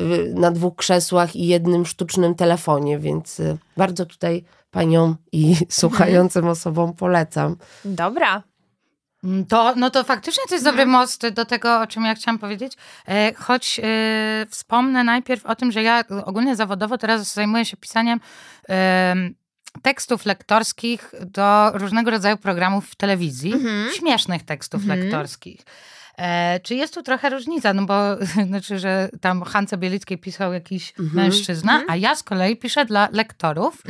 y, y, na dwóch krzesłach i jednym sztucznym telefonie, więc bardzo tutaj paniom i mhm. [laughs] słuchającym osobom polecam. Dobra. Mm, to, no to faktycznie to jest dobry mhm. most do tego, o czym ja chciałam powiedzieć. E, choć e, wspomnę najpierw o tym, że ja ogólnie zawodowo teraz zajmuję się pisaniem e, tekstów lektorskich do różnego rodzaju programów w telewizji. Mhm. Śmiesznych tekstów mhm. lektorskich. E, czy jest tu trochę różnica? No bo [laughs] znaczy, że tam Hance Bielickiej pisał jakiś mhm. mężczyzna, a ja z kolei piszę dla lektorów,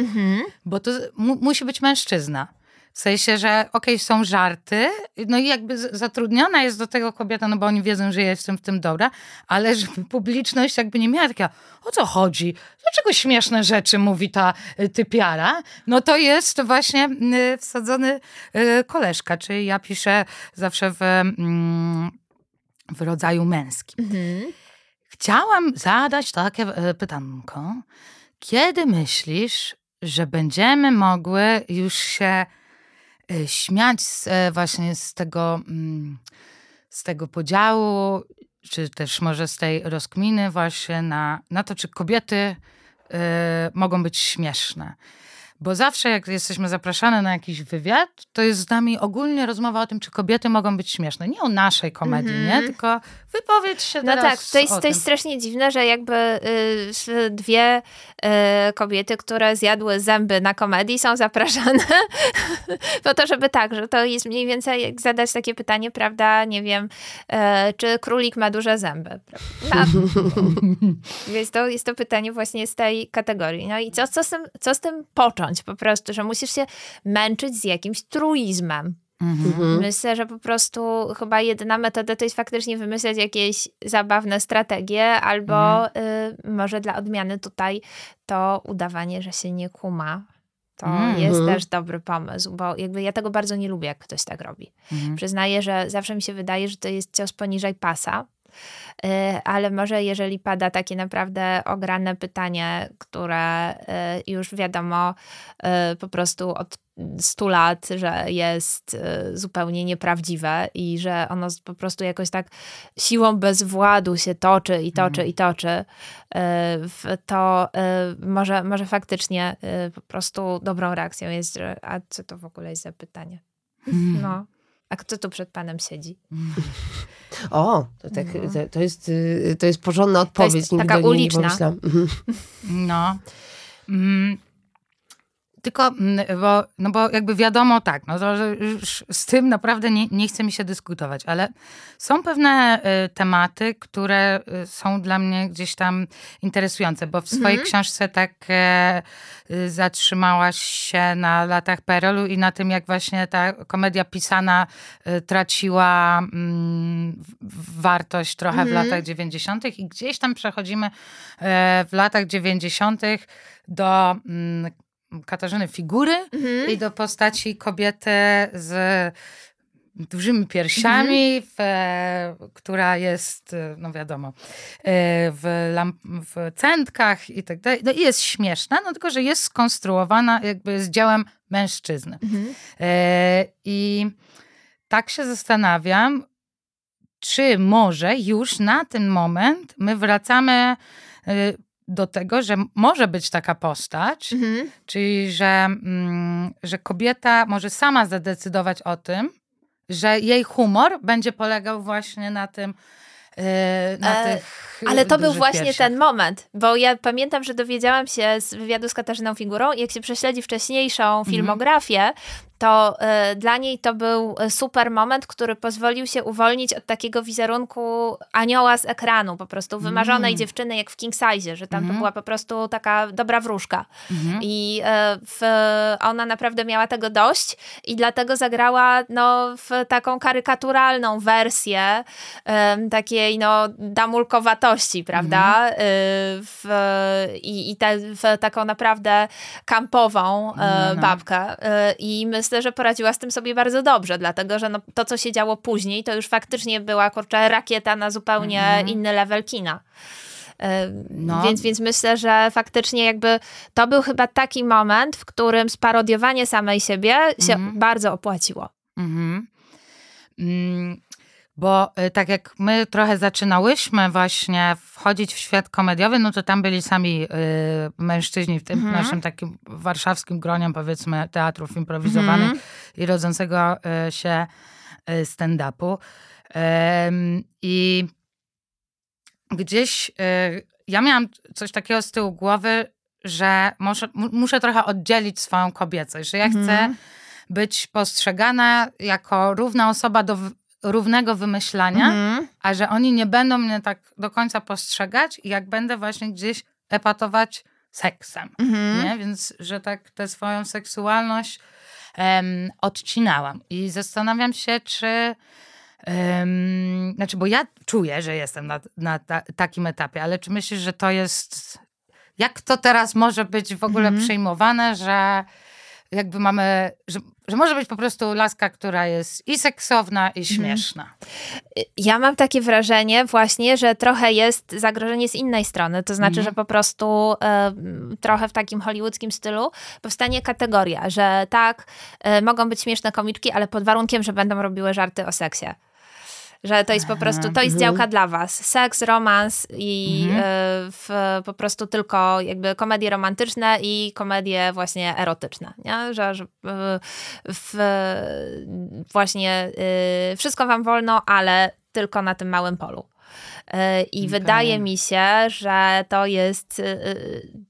bo to mu musi być mężczyzna. W sensie, że okej, okay, są żarty, no i jakby zatrudniona jest do tego kobieta, no bo oni wiedzą, że ja jestem w tym dobra, ale [laughs] żeby publiczność jakby nie miała takiego, o co chodzi? Dlaczego śmieszne rzeczy mówi ta y, typiara? No to jest właśnie y, wsadzony y, koleżka, czyli ja piszę zawsze w, mm, w rodzaju męskim. Mhm. Chciałam zadać takie pytanko. Kiedy myślisz, że będziemy mogły już się śmiać z, e, właśnie z tego, mm, z tego podziału, czy też może z tej rozkminy właśnie na, na to, czy kobiety y, mogą być śmieszne. Bo zawsze jak jesteśmy zapraszane na jakiś wywiad, to jest z nami ogólnie rozmowa o tym, czy kobiety mogą być śmieszne. Nie o naszej komedii, mm -hmm. nie? Mhm. Tylko wypowiedź się no teraz No tak, to jest, to jest strasznie dziwne, że jakby y, dwie y, kobiety, które zjadły zęby na komedii są zapraszane [laughs] po to, żeby tak, że to jest mniej więcej jak zadać takie pytanie, prawda, nie wiem, y, czy królik ma duże zęby. [laughs] No. Jest, to, jest to pytanie właśnie z tej kategorii. No i co, co, z, tym, co z tym począć? po prostu, że musisz się męczyć z jakimś truizmem. Mhm. Myślę, że po prostu chyba jedyna metoda to jest faktycznie wymyśleć jakieś zabawne strategie, albo mhm. y, może dla odmiany tutaj to udawanie, że się nie kuma. To mhm. jest też dobry pomysł, bo jakby ja tego bardzo nie lubię, jak ktoś tak robi. Mhm. Przyznaję, że zawsze mi się wydaje, że to jest cios poniżej pasa, ale może jeżeli pada takie naprawdę ograne pytanie, które y, już wiadomo y, po prostu od 100 lat, że jest zupełnie nieprawdziwe i że ono po prostu jakoś tak siłą bezwładu się toczy i toczy mhm. i toczy, to może, może faktycznie po prostu dobrą reakcją jest, że a co to w ogóle jest za pytanie? Mhm. No. A kto tu przed panem siedzi? [laughs] O, to, tak, no. to, to, jest, y, to jest porządna odpowiedź. To jest taka uliczna. Mhm. No. Mm. Tylko, mm, bo, no bo jakby wiadomo tak, no to, że już z tym naprawdę nie, nie chce mi się dyskutować, ale są pewne y, tematy, które y, są dla mnie gdzieś tam interesujące, bo w swojej mhm. książce tak y, zatrzymałaś się na latach PRL-u i na tym, jak właśnie ta komedia pisana y, traciła mm, wartość trochę mhm. w latach 90. i gdzieś tam przechodzimy y, w latach 90. do mm, Katarzyny figury mhm. i do postaci kobiety z dużymi piersiami, mhm. w, która jest, no wiadomo, e, w, lamp, w centkach i tak dalej. No i jest śmieszna, no tylko, że jest skonstruowana jakby z dziełem mężczyzny. Mhm. E, I tak się zastanawiam, czy może już na ten moment my wracamy e, do tego, że może być taka postać, mhm. czyli że, mm, że kobieta może sama zadecydować o tym, że jej humor będzie polegał właśnie na tym, na e, tych ale to był właśnie ten moment, bo ja pamiętam, że dowiedziałam się z wywiadu z Katarzyną Figurą, jak się prześledzi wcześniejszą mhm. filmografię, to y, dla niej to był super moment, który pozwolił się uwolnić od takiego wizerunku anioła z ekranu, po prostu wymarzonej mm. dziewczyny jak w King Size, że tam mm. to mhm. była po prostu taka dobra wróżka. Mm. I y, w, ona naprawdę miała tego dość i dlatego zagrała no, w taką karykaturalną wersję y, takiej no, damulkowatości, prawda? Mhm. W, I i te, w taką naprawdę kampową no, no. babkę. I myślę, że poradziła z tym sobie bardzo dobrze, dlatego że no, to, co się działo później, to już faktycznie była kurczę rakieta na zupełnie mhm. inny level kina. No. Więc, więc myślę, że faktycznie jakby to był chyba taki moment, w którym sparodiowanie samej siebie się mhm. bardzo opłaciło. Mhm. Mm, bo y, tak jak my trochę zaczynałyśmy właśnie wchodzić w świat komediowy, no to tam byli sami y, mężczyźni w tym mhm. naszym takim warszawskim gronie, powiedzmy, teatrów improwizowanych mhm. i rodzącego y, się y, stand-upu. I gdzieś y, ja miałam coś takiego z tyłu głowy, że muszę, muszę trochę oddzielić swoją kobiecość, że ja chcę mhm. być postrzegana jako równa osoba do równego wymyślania, mhm. a że oni nie będą mnie tak do końca postrzegać i jak będę właśnie gdzieś epatować seksem, mhm. nie? Więc, że tak tę swoją seksualność um, odcinałam. I zastanawiam się, czy um, znaczy, bo ja czuję, że jestem na, na ta, takim etapie, ale czy myślisz, że to jest jak to teraz może być w ogóle mhm. przyjmowane, że jakby mamy, że, że może być po prostu laska, która jest i seksowna, i mhm. śmieszna. Ja mam takie wrażenie właśnie, że trochę jest zagrożenie z innej strony. To znaczy, mhm. że po prostu y, trochę w takim hollywoodzkim stylu powstanie kategoria, że tak, y, mogą być śmieszne komiczki, ale pod warunkiem, że będą robiły żarty o seksie że to jest po prostu, to jest mhm. działka dla was. Seks, romans i mhm. w, po prostu tylko jakby komedie romantyczne i komedie właśnie erotyczne, nie? Że, że w, właśnie y, wszystko wam wolno, ale tylko na tym małym polu. I okay. wydaje mi się, że to jest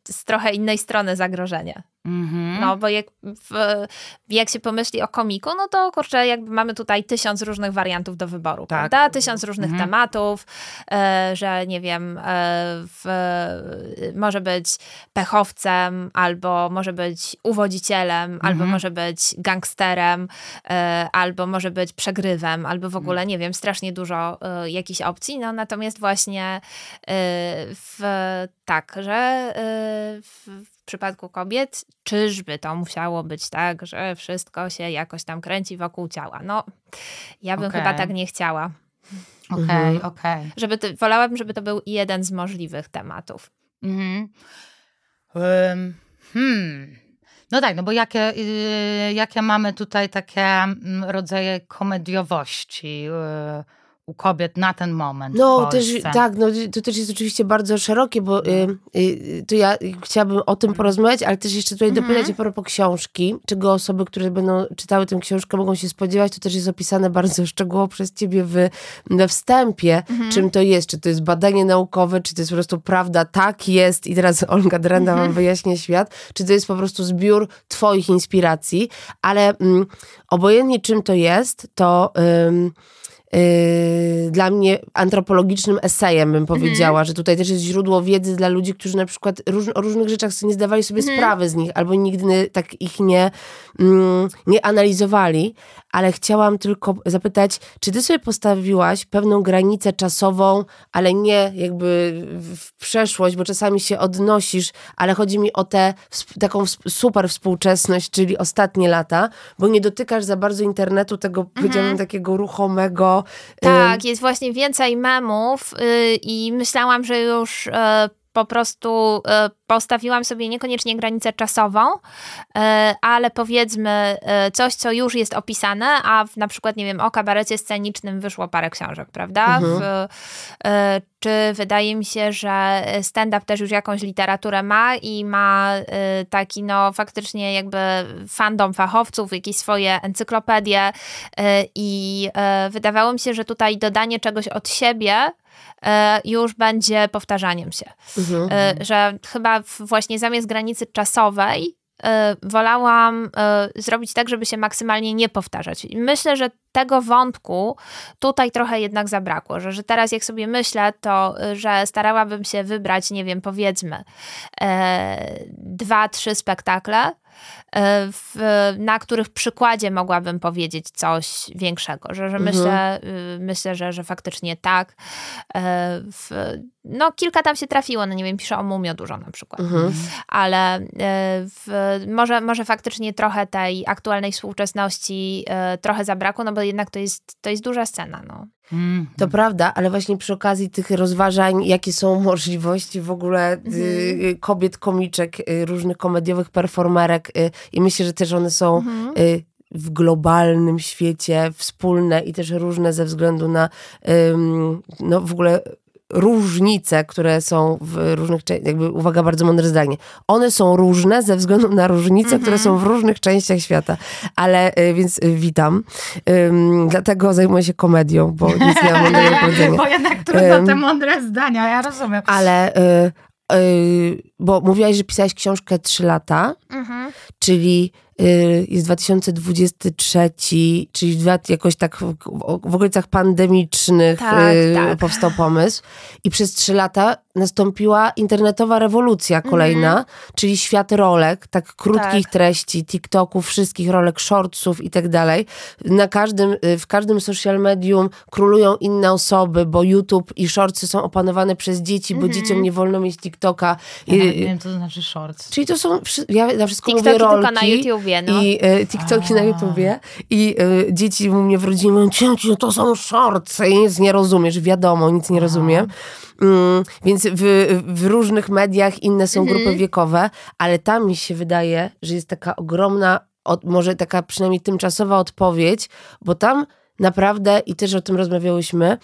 z trochę innej strony zagrożenie. Mm-hmm. No, bo jak, w, jak się pomyśli o komiku, no to kurczę, jakby mamy tutaj tysiąc różnych wariantów do wyboru, tak. prawda? Tysiąc różnych mm-hmm. tematów, e, że nie wiem, e, w, może być pechowcem, albo może być uwodzicielem, albo może być gangsterem, e, albo może być przegrywem, albo w ogóle, nie wiem, strasznie dużo e, jakichś opcji, no natomiast właśnie e, w, tak, że e, w przypadku kobiet, czyżby to musiało być tak, że wszystko się jakoś tam kręci wokół ciała? No, ja bym okay. chyba tak nie chciała. Okej, okay, mhm. okej. Okay. Żeby to, wolałabym, żeby to był jeden z możliwych tematów. Mhm. Um, hmm. No tak, no bo jakie, yy, jakie mamy tutaj takie mm, rodzaje komediowości? Yy u kobiet na ten moment. No też, tak, no to też jest oczywiście bardzo szerokie, bo y, y, to ja chciałabym o tym porozmawiać, ale też jeszcze tutaj mhm. dopytać a propos książki, czego osoby, które będą czytały tę książkę mogą się spodziewać, to też jest opisane bardzo [laughs] szczegółowo przez ciebie w, we wstępie, mhm. czym to jest, czy to jest badanie naukowe, czy to jest po prostu prawda, tak jest. I teraz [laughs] Olga Drenda mhm. wam wyjaśnia świat, czy to jest po prostu zbiór twoich inspiracji, ale mm, obojętnie czym to jest, to... dla mnie antropologicznym esejem, bym powiedziała, mm. że tutaj też jest źródło wiedzy dla ludzi, którzy na przykład róż, o różnych rzeczach nie zdawali sobie mm. sprawy z nich, albo nigdy tak ich nie, mm, nie analizowali, ale chciałam tylko zapytać, czy ty sobie postawiłaś pewną granicę czasową, ale nie jakby w przeszłość, bo czasami się odnosisz, ale chodzi mi o tę taką super współczesność, czyli ostatnie lata, bo nie dotykasz za bardzo internetu tego, mhm. powiedziałabym, takiego ruchomego. Tak, y jest właśnie więcej memów y i myślałam, że już y po prostu e, postawiłam sobie niekoniecznie granicę czasową, e, ale powiedzmy e, coś, co już jest opisane, a w, na przykład, nie wiem, o kabarecie scenicznym wyszło parę książek, prawda? Mhm. W, czy wydaje mi się, że stand-up też już jakąś literaturę ma i ma taki, no faktycznie jakby fandom fachowców, jakieś swoje encyklopedie i wydawało mi się, że tutaj dodanie czegoś od siebie już będzie powtarzaniem się. Mhm. E, że chyba właśnie zamiast granicy czasowej wolałam zrobić tak, żeby się maksymalnie nie powtarzać. Myślę, że tego wątku tutaj trochę jednak zabrakło, że, że teraz jak sobie myślę, to że starałabym się wybrać, nie wiem, powiedzmy dwa, trzy spektakle, E, w, na których przykładzie mogłabym powiedzieć coś większego, że, że mhm. myślę, y, myślę że, że faktycznie tak. E, w, no kilka tam się trafiło, no nie wiem, piszę o Mumio dużo na przykład, mhm. ale e, w, może, może faktycznie trochę tej aktualnej współczesności trochę zabrakło, no bo jednak to jest, to jest duża scena, no. Mm. To prawda, ale właśnie przy okazji tych rozważań, jakie są [laughs] możliwości w ogóle mm. y, kobiet, komiczek, y, różnych komediowych performerek y, i myślę, że też one są mm. w globalnym świecie wspólne i też różne ze względu na no w ogóle różnice, które są w różnych, jakby uwaga, bardzo mądre zdanie. One są różne ze względu na różnice, mm -hmm. które są w różnych częściach świata. Ale, y, więc y, witam. Um, dlatego zajmuję się komedią, bo nic nie mam mądrego powiedzenia. [laughs] Bo jednak trudno um, te mądre zdania, ja rozumiem. Ale, y, y, bo mówiłaś, że pisałeś książkę trzy lata, -hmm. czyli Y, jest 2023, czyli jakoś tak w, w okolicach pandemicznych tak, y, tak. powstał pomysł. I przez trzy lata nastąpiła internetowa rewolucja kolejna, mm -hmm. czyli świat rolek, tak krótkich tak. treści, TikToków, wszystkich rolek, shortsów i tak dalej. Na każdym, y, w każdym social medium królują inne osoby, bo YouTube i shortsy są opanowane przez dzieci, bo -hmm. dzieciom nie wolno mieć TikToka. I, nie wiem, co to znaczy shorts. Czyli to są, ja na wszystko TikToki mówię rolki. tylko na YouTubie, no. I e, TikToki A. na YouTubie. I e, dzieci u mnie w rodzinie mówią, cięciu, to są shortsy i nic nie rozumiesz. Wiadomo, nic nie rozumiem. Mm, więc w, w, różnych mediach inne są mhm. grupy wiekowe, ale tam mi się wydaje, że jest taka ogromna, od, może taka przynajmniej tymczasowa odpowiedź, bo tam naprawdę, i też o tym rozmawiałyśmy,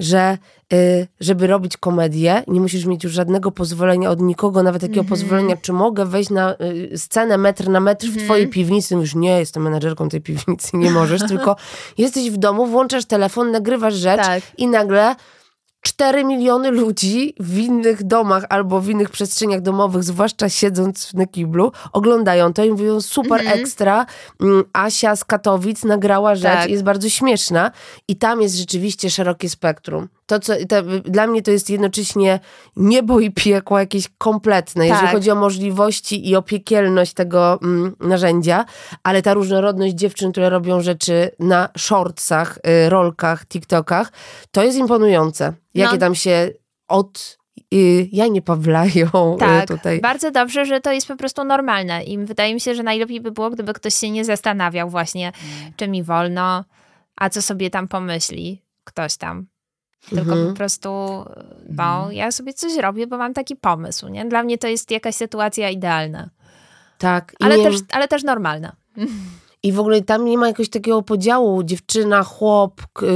że y, żeby robić komedię, nie musisz mieć już żadnego pozwolenia od nikogo, nawet takiego mm -hmm. pozwolenia, czy mogę wejść na y, scenę metr na metr mm -hmm. w twojej mhm. piwnicy. Już nie, jestem menedżerką tej piwnicy, nie możesz, tylko [laughs] jesteś w domu, włączasz telefon, nagrywasz rzecz tak. i nagle 4 miliony ludzi w innych domach albo w innych przestrzeniach domowych, zwłaszcza siedząc na kiblu, oglądają to i mówią super mm -hmm. ekstra. Asia z Katowic nagrała rzecz, tak. jest bardzo śmieszna i tam jest rzeczywiście szerokie spektrum. To, co, to, dla mnie to jest jednocześnie niebo i piekło jakieś kompletne, tak. jeżeli chodzi o możliwości i o piekielność tego mm, narzędzia, ale ta różnorodność dziewczyn, które robią rzeczy na shortsach, y, rolkach, TikTokach, to jest imponujące. Jakie no. tam się od y, ja nie pawlają y, tak, tutaj. Bardzo dobrze, że to jest po prostu normalne i wydaje mi się, że najlepiej by było, gdyby ktoś się nie zastanawiał właśnie, mm. czy mi wolno, a co sobie tam pomyśli ktoś tam. Tylko mhm. po prostu, bo mhm. ja sobie coś robię, bo mam taki pomysł, nie? Dla mnie to jest jakaś sytuacja idealna. Tak. Ale, nie... też, ale też normalna. I w ogóle tam nie ma jakiegoś takiego podziału dziewczyna, chłop, yy,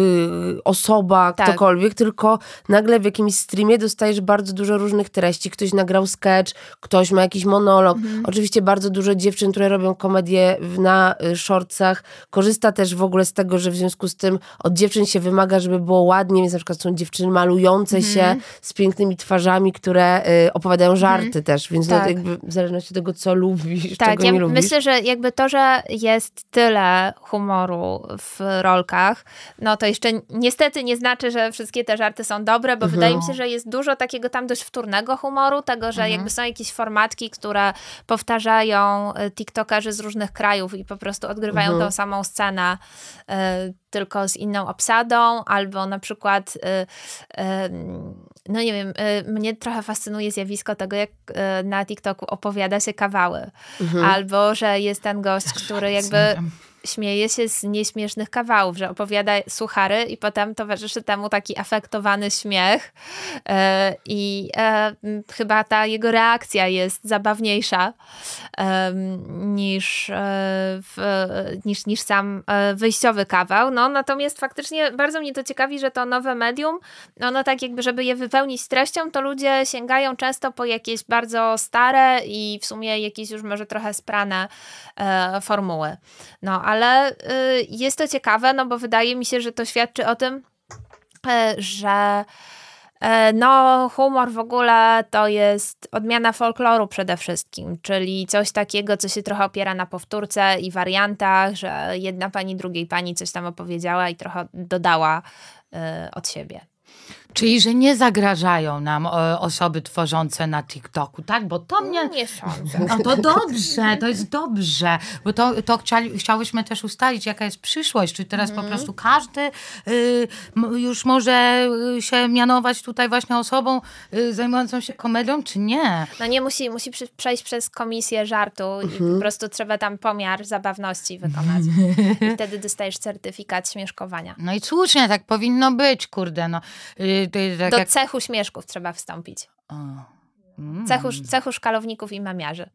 osoba, tak. ktokolwiek, tylko nagle w jakimś streamie dostajesz bardzo dużo różnych treści. Ktoś nagrał sketch, ktoś ma jakiś monolog. Mhm. Oczywiście bardzo dużo dziewczyn, które robią komedię na y, shortsach, korzysta też w ogóle z tego, że w związku z tym od dziewczyn się wymaga, żeby było ładnie, więc na przykład są dziewczyny malujące mhm. się z pięknymi twarzami, które y, opowiadają żarty mhm. też, więc tak. no, jakby w zależności od tego, co lubisz, tak, czego ja nie lubisz. Myślę, że jakby to, że jest tyle humoru w rolkach, no to jeszcze niestety nie znaczy, że wszystkie te żarty są dobre, bo mhm. wydaje mi się, że jest dużo takiego tam dość wtórnego humoru, tego, że mhm. jakby są jakieś formatki, które powtarzają e, tiktokerzy z różnych krajów i po prostu odgrywają mhm. tą samą scenę y, tylko z inną obsadą, albo na przykład y, y, no nie wiem, y, mnie trochę fascynuje zjawisko tego, jak y, na TikToku opowiada się kawały. Mhm. Albo, że jest ten gość, który jakby śmieje się z nieśmiesznych kawałów, że opowiada suchary i potem towarzyszy temu taki afektowany śmiech e, i e, chyba ta jego reakcja jest zabawniejsza niż, e, niż, niż sam wyjściowy kawał. No, natomiast faktycznie bardzo mnie to ciekawi, że to nowe medium, ono tak jakby, żeby je wypełnić treścią, to ludzie sięgają często po jakieś bardzo stare i w sumie jakieś już może trochę sprane formuły. No, ale y, jest to ciekawe, no bo wydaje mi się, że to świadczy o tym, e, że E, no, humor w ogóle to jest odmiana folkloru przede wszystkim, czyli coś takiego, co się trochę opiera na powtórce i wariantach, że jedna pani drugiej pani coś tam opowiedziała i trochę dodała y, od siebie. Czyli, że nie zagrażają nam o, osoby tworzące na TikToku, tak? Bo to mnie... Nie sądzę. No to dobrze, to jest dobrze, bo to, to chciali, chciałyśmy też ustalić, jaka jest przyszłość, czy teraz po prostu każdy y, już może y, się mianować tutaj właśnie osobą y, zajmującą się komedią, czy nie? No nie, musi, musi przejść przez komisję żartu i po prostu trzeba tam pomiar zabawności wykonać. I [laughs] wtedy dostajesz certyfikat śmieszkowania. No i słusznie, tak powinno być, kurde, no. Y, tak Do jak... cechu śmieszków trzeba wstąpić. O. Mm. Cechu, cechu szkalowników i mamiarzy.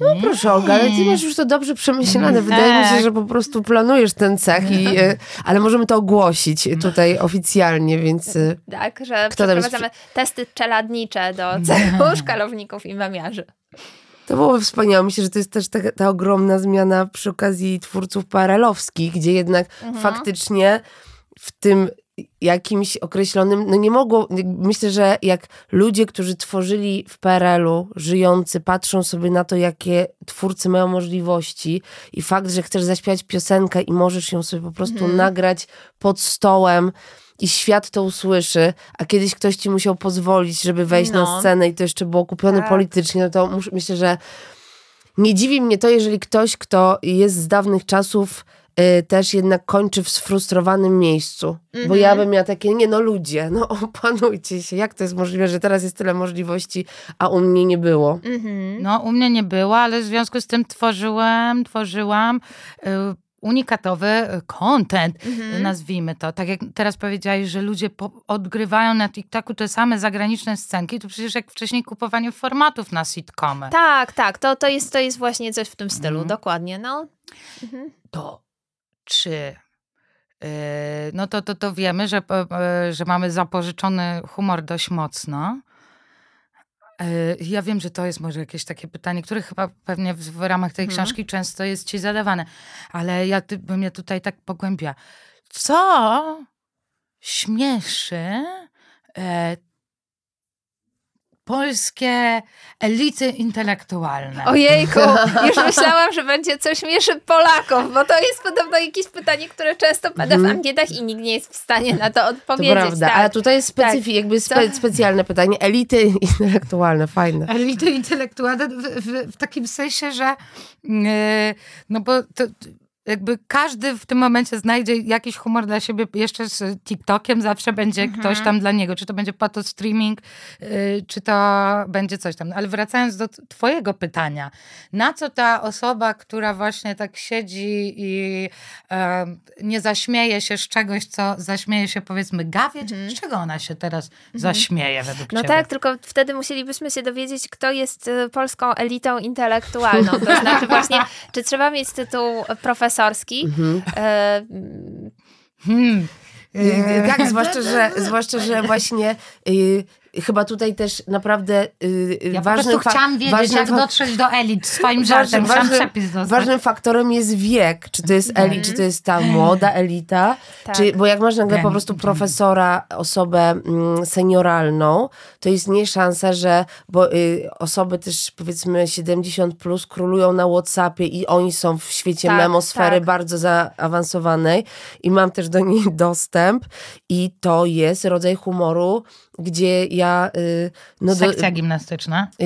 No proszę Olga, ale ty masz już to dobrze przemyślane. Wydaje mi się, Tak. że po prostu planujesz ten cech, i, e, ale możemy to ogłosić tutaj oficjalnie, więc... e, Tak, że Kto tam jest przeprowadzamy testy czeladnicze do cechu szkalowników i mamiarzy. To byłoby wspaniałe. Myślę, że to jest też ta, ta ogromna zmiana przy okazji twórców parelowskich, gdzie jednak faktycznie w tym jakimś określonym, no nie mogło, myślę, że jak ludzie, którzy tworzyli w PRL-u, żyjący, patrzą sobie na to, jakie twórcy mają możliwości i fakt, że chcesz zaśpiewać piosenkę i możesz ją sobie po prostu nagrać pod stołem i świat to usłyszy, a kiedyś ktoś ci musiał pozwolić, żeby wejść na No. scenę i to jeszcze było kupione Tak. politycznie, no to myślę, że nie dziwi mnie to, jeżeli ktoś, kto jest z dawnych czasów, y, też jednak kończy w sfrustrowanym miejscu. Bo ja bym miała takie, nie no ludzie, no [laughs] opanujcie się, jak to jest możliwe, że teraz jest tyle możliwości, a u mnie nie było. Mhm. No, u mnie nie było, ale w związku z tym tworzyłem, tworzyłam y, unikatowy y, content, nazwijmy to. Tak jak teraz powiedziałeś, że ludzie po, odgrywają na TikToku te same zagraniczne scenki, to przecież jak wcześniej kupowanie formatów na sitcomy. Tak, tak, to, to, jest, to jest właśnie coś w tym stylu, Mhm. dokładnie, no. To czy... y, No to, to, to wiemy, że, y, że mamy zapożyczony humor dość mocno. Y, Ja wiem, że to jest może jakieś takie pytanie, które chyba pewnie w, w ramach tej Mhm. książki często jest ci zadawane, ale ja ty, bym je tutaj tak pogłębia. Co śmieszy e, polskie elity intelektualne? Ojejku, [laughs] już myślałam, że będzie coś mieszy Polaków, bo to jest podobno jakieś pytanie, które często pada w ankietach i nikt nie jest w stanie na to To odpowiedzieć. prawda, tak. ale tutaj jest specyfi- jakby spe- specjalne pytanie. Elity [laughs] intelektualne, fajne. Elity intelektualne w, w, w takim sensie, że yy, no bo to, jakby każdy w tym momencie znajdzie jakiś humor dla siebie. Jeszcze z TikTokiem, zawsze będzie ktoś tam dla niego, czy to będzie pato streaming, yy, czy to będzie coś tam. Ale wracając do twojego pytania, na co ta osoba, która właśnie tak siedzi i nie zaśmieje się z czegoś, co zaśmieje się powiedzmy gawieć, z czego ona się teraz zaśmieje według No ciebie? tak, tylko wtedy musielibyśmy się dowiedzieć, kto jest y, polską elitą intelektualną. To znaczy właśnie, czy trzeba mieć tytuł profesorski, e, Hmm. Y, Tak, zwłaszcza, że, zwłaszcza, że właśnie y, chyba tutaj też naprawdę y, Ja po ważnym fa- chciałam wiedzieć, ważnym jak dotrzeć do elit swoim żartem. Chciałam przepis dostać. ważnym faktorem jest wiek. Czy to jest elit, czy to jest ta młoda elita, Tak. czy, bo jak masz nagle po prostu profesora, osobę mm, senioralną, to istnieje szansa, że bo y, osoby też powiedzmy 70 plus królują na Whatsappie i oni są w świecie Tak, memosfery tak. bardzo zaawansowanej i mam też do niej [laughs] dostęp i to jest rodzaj humoru, gdzie ja y, no do, Sekcja gimnastyczna. Y,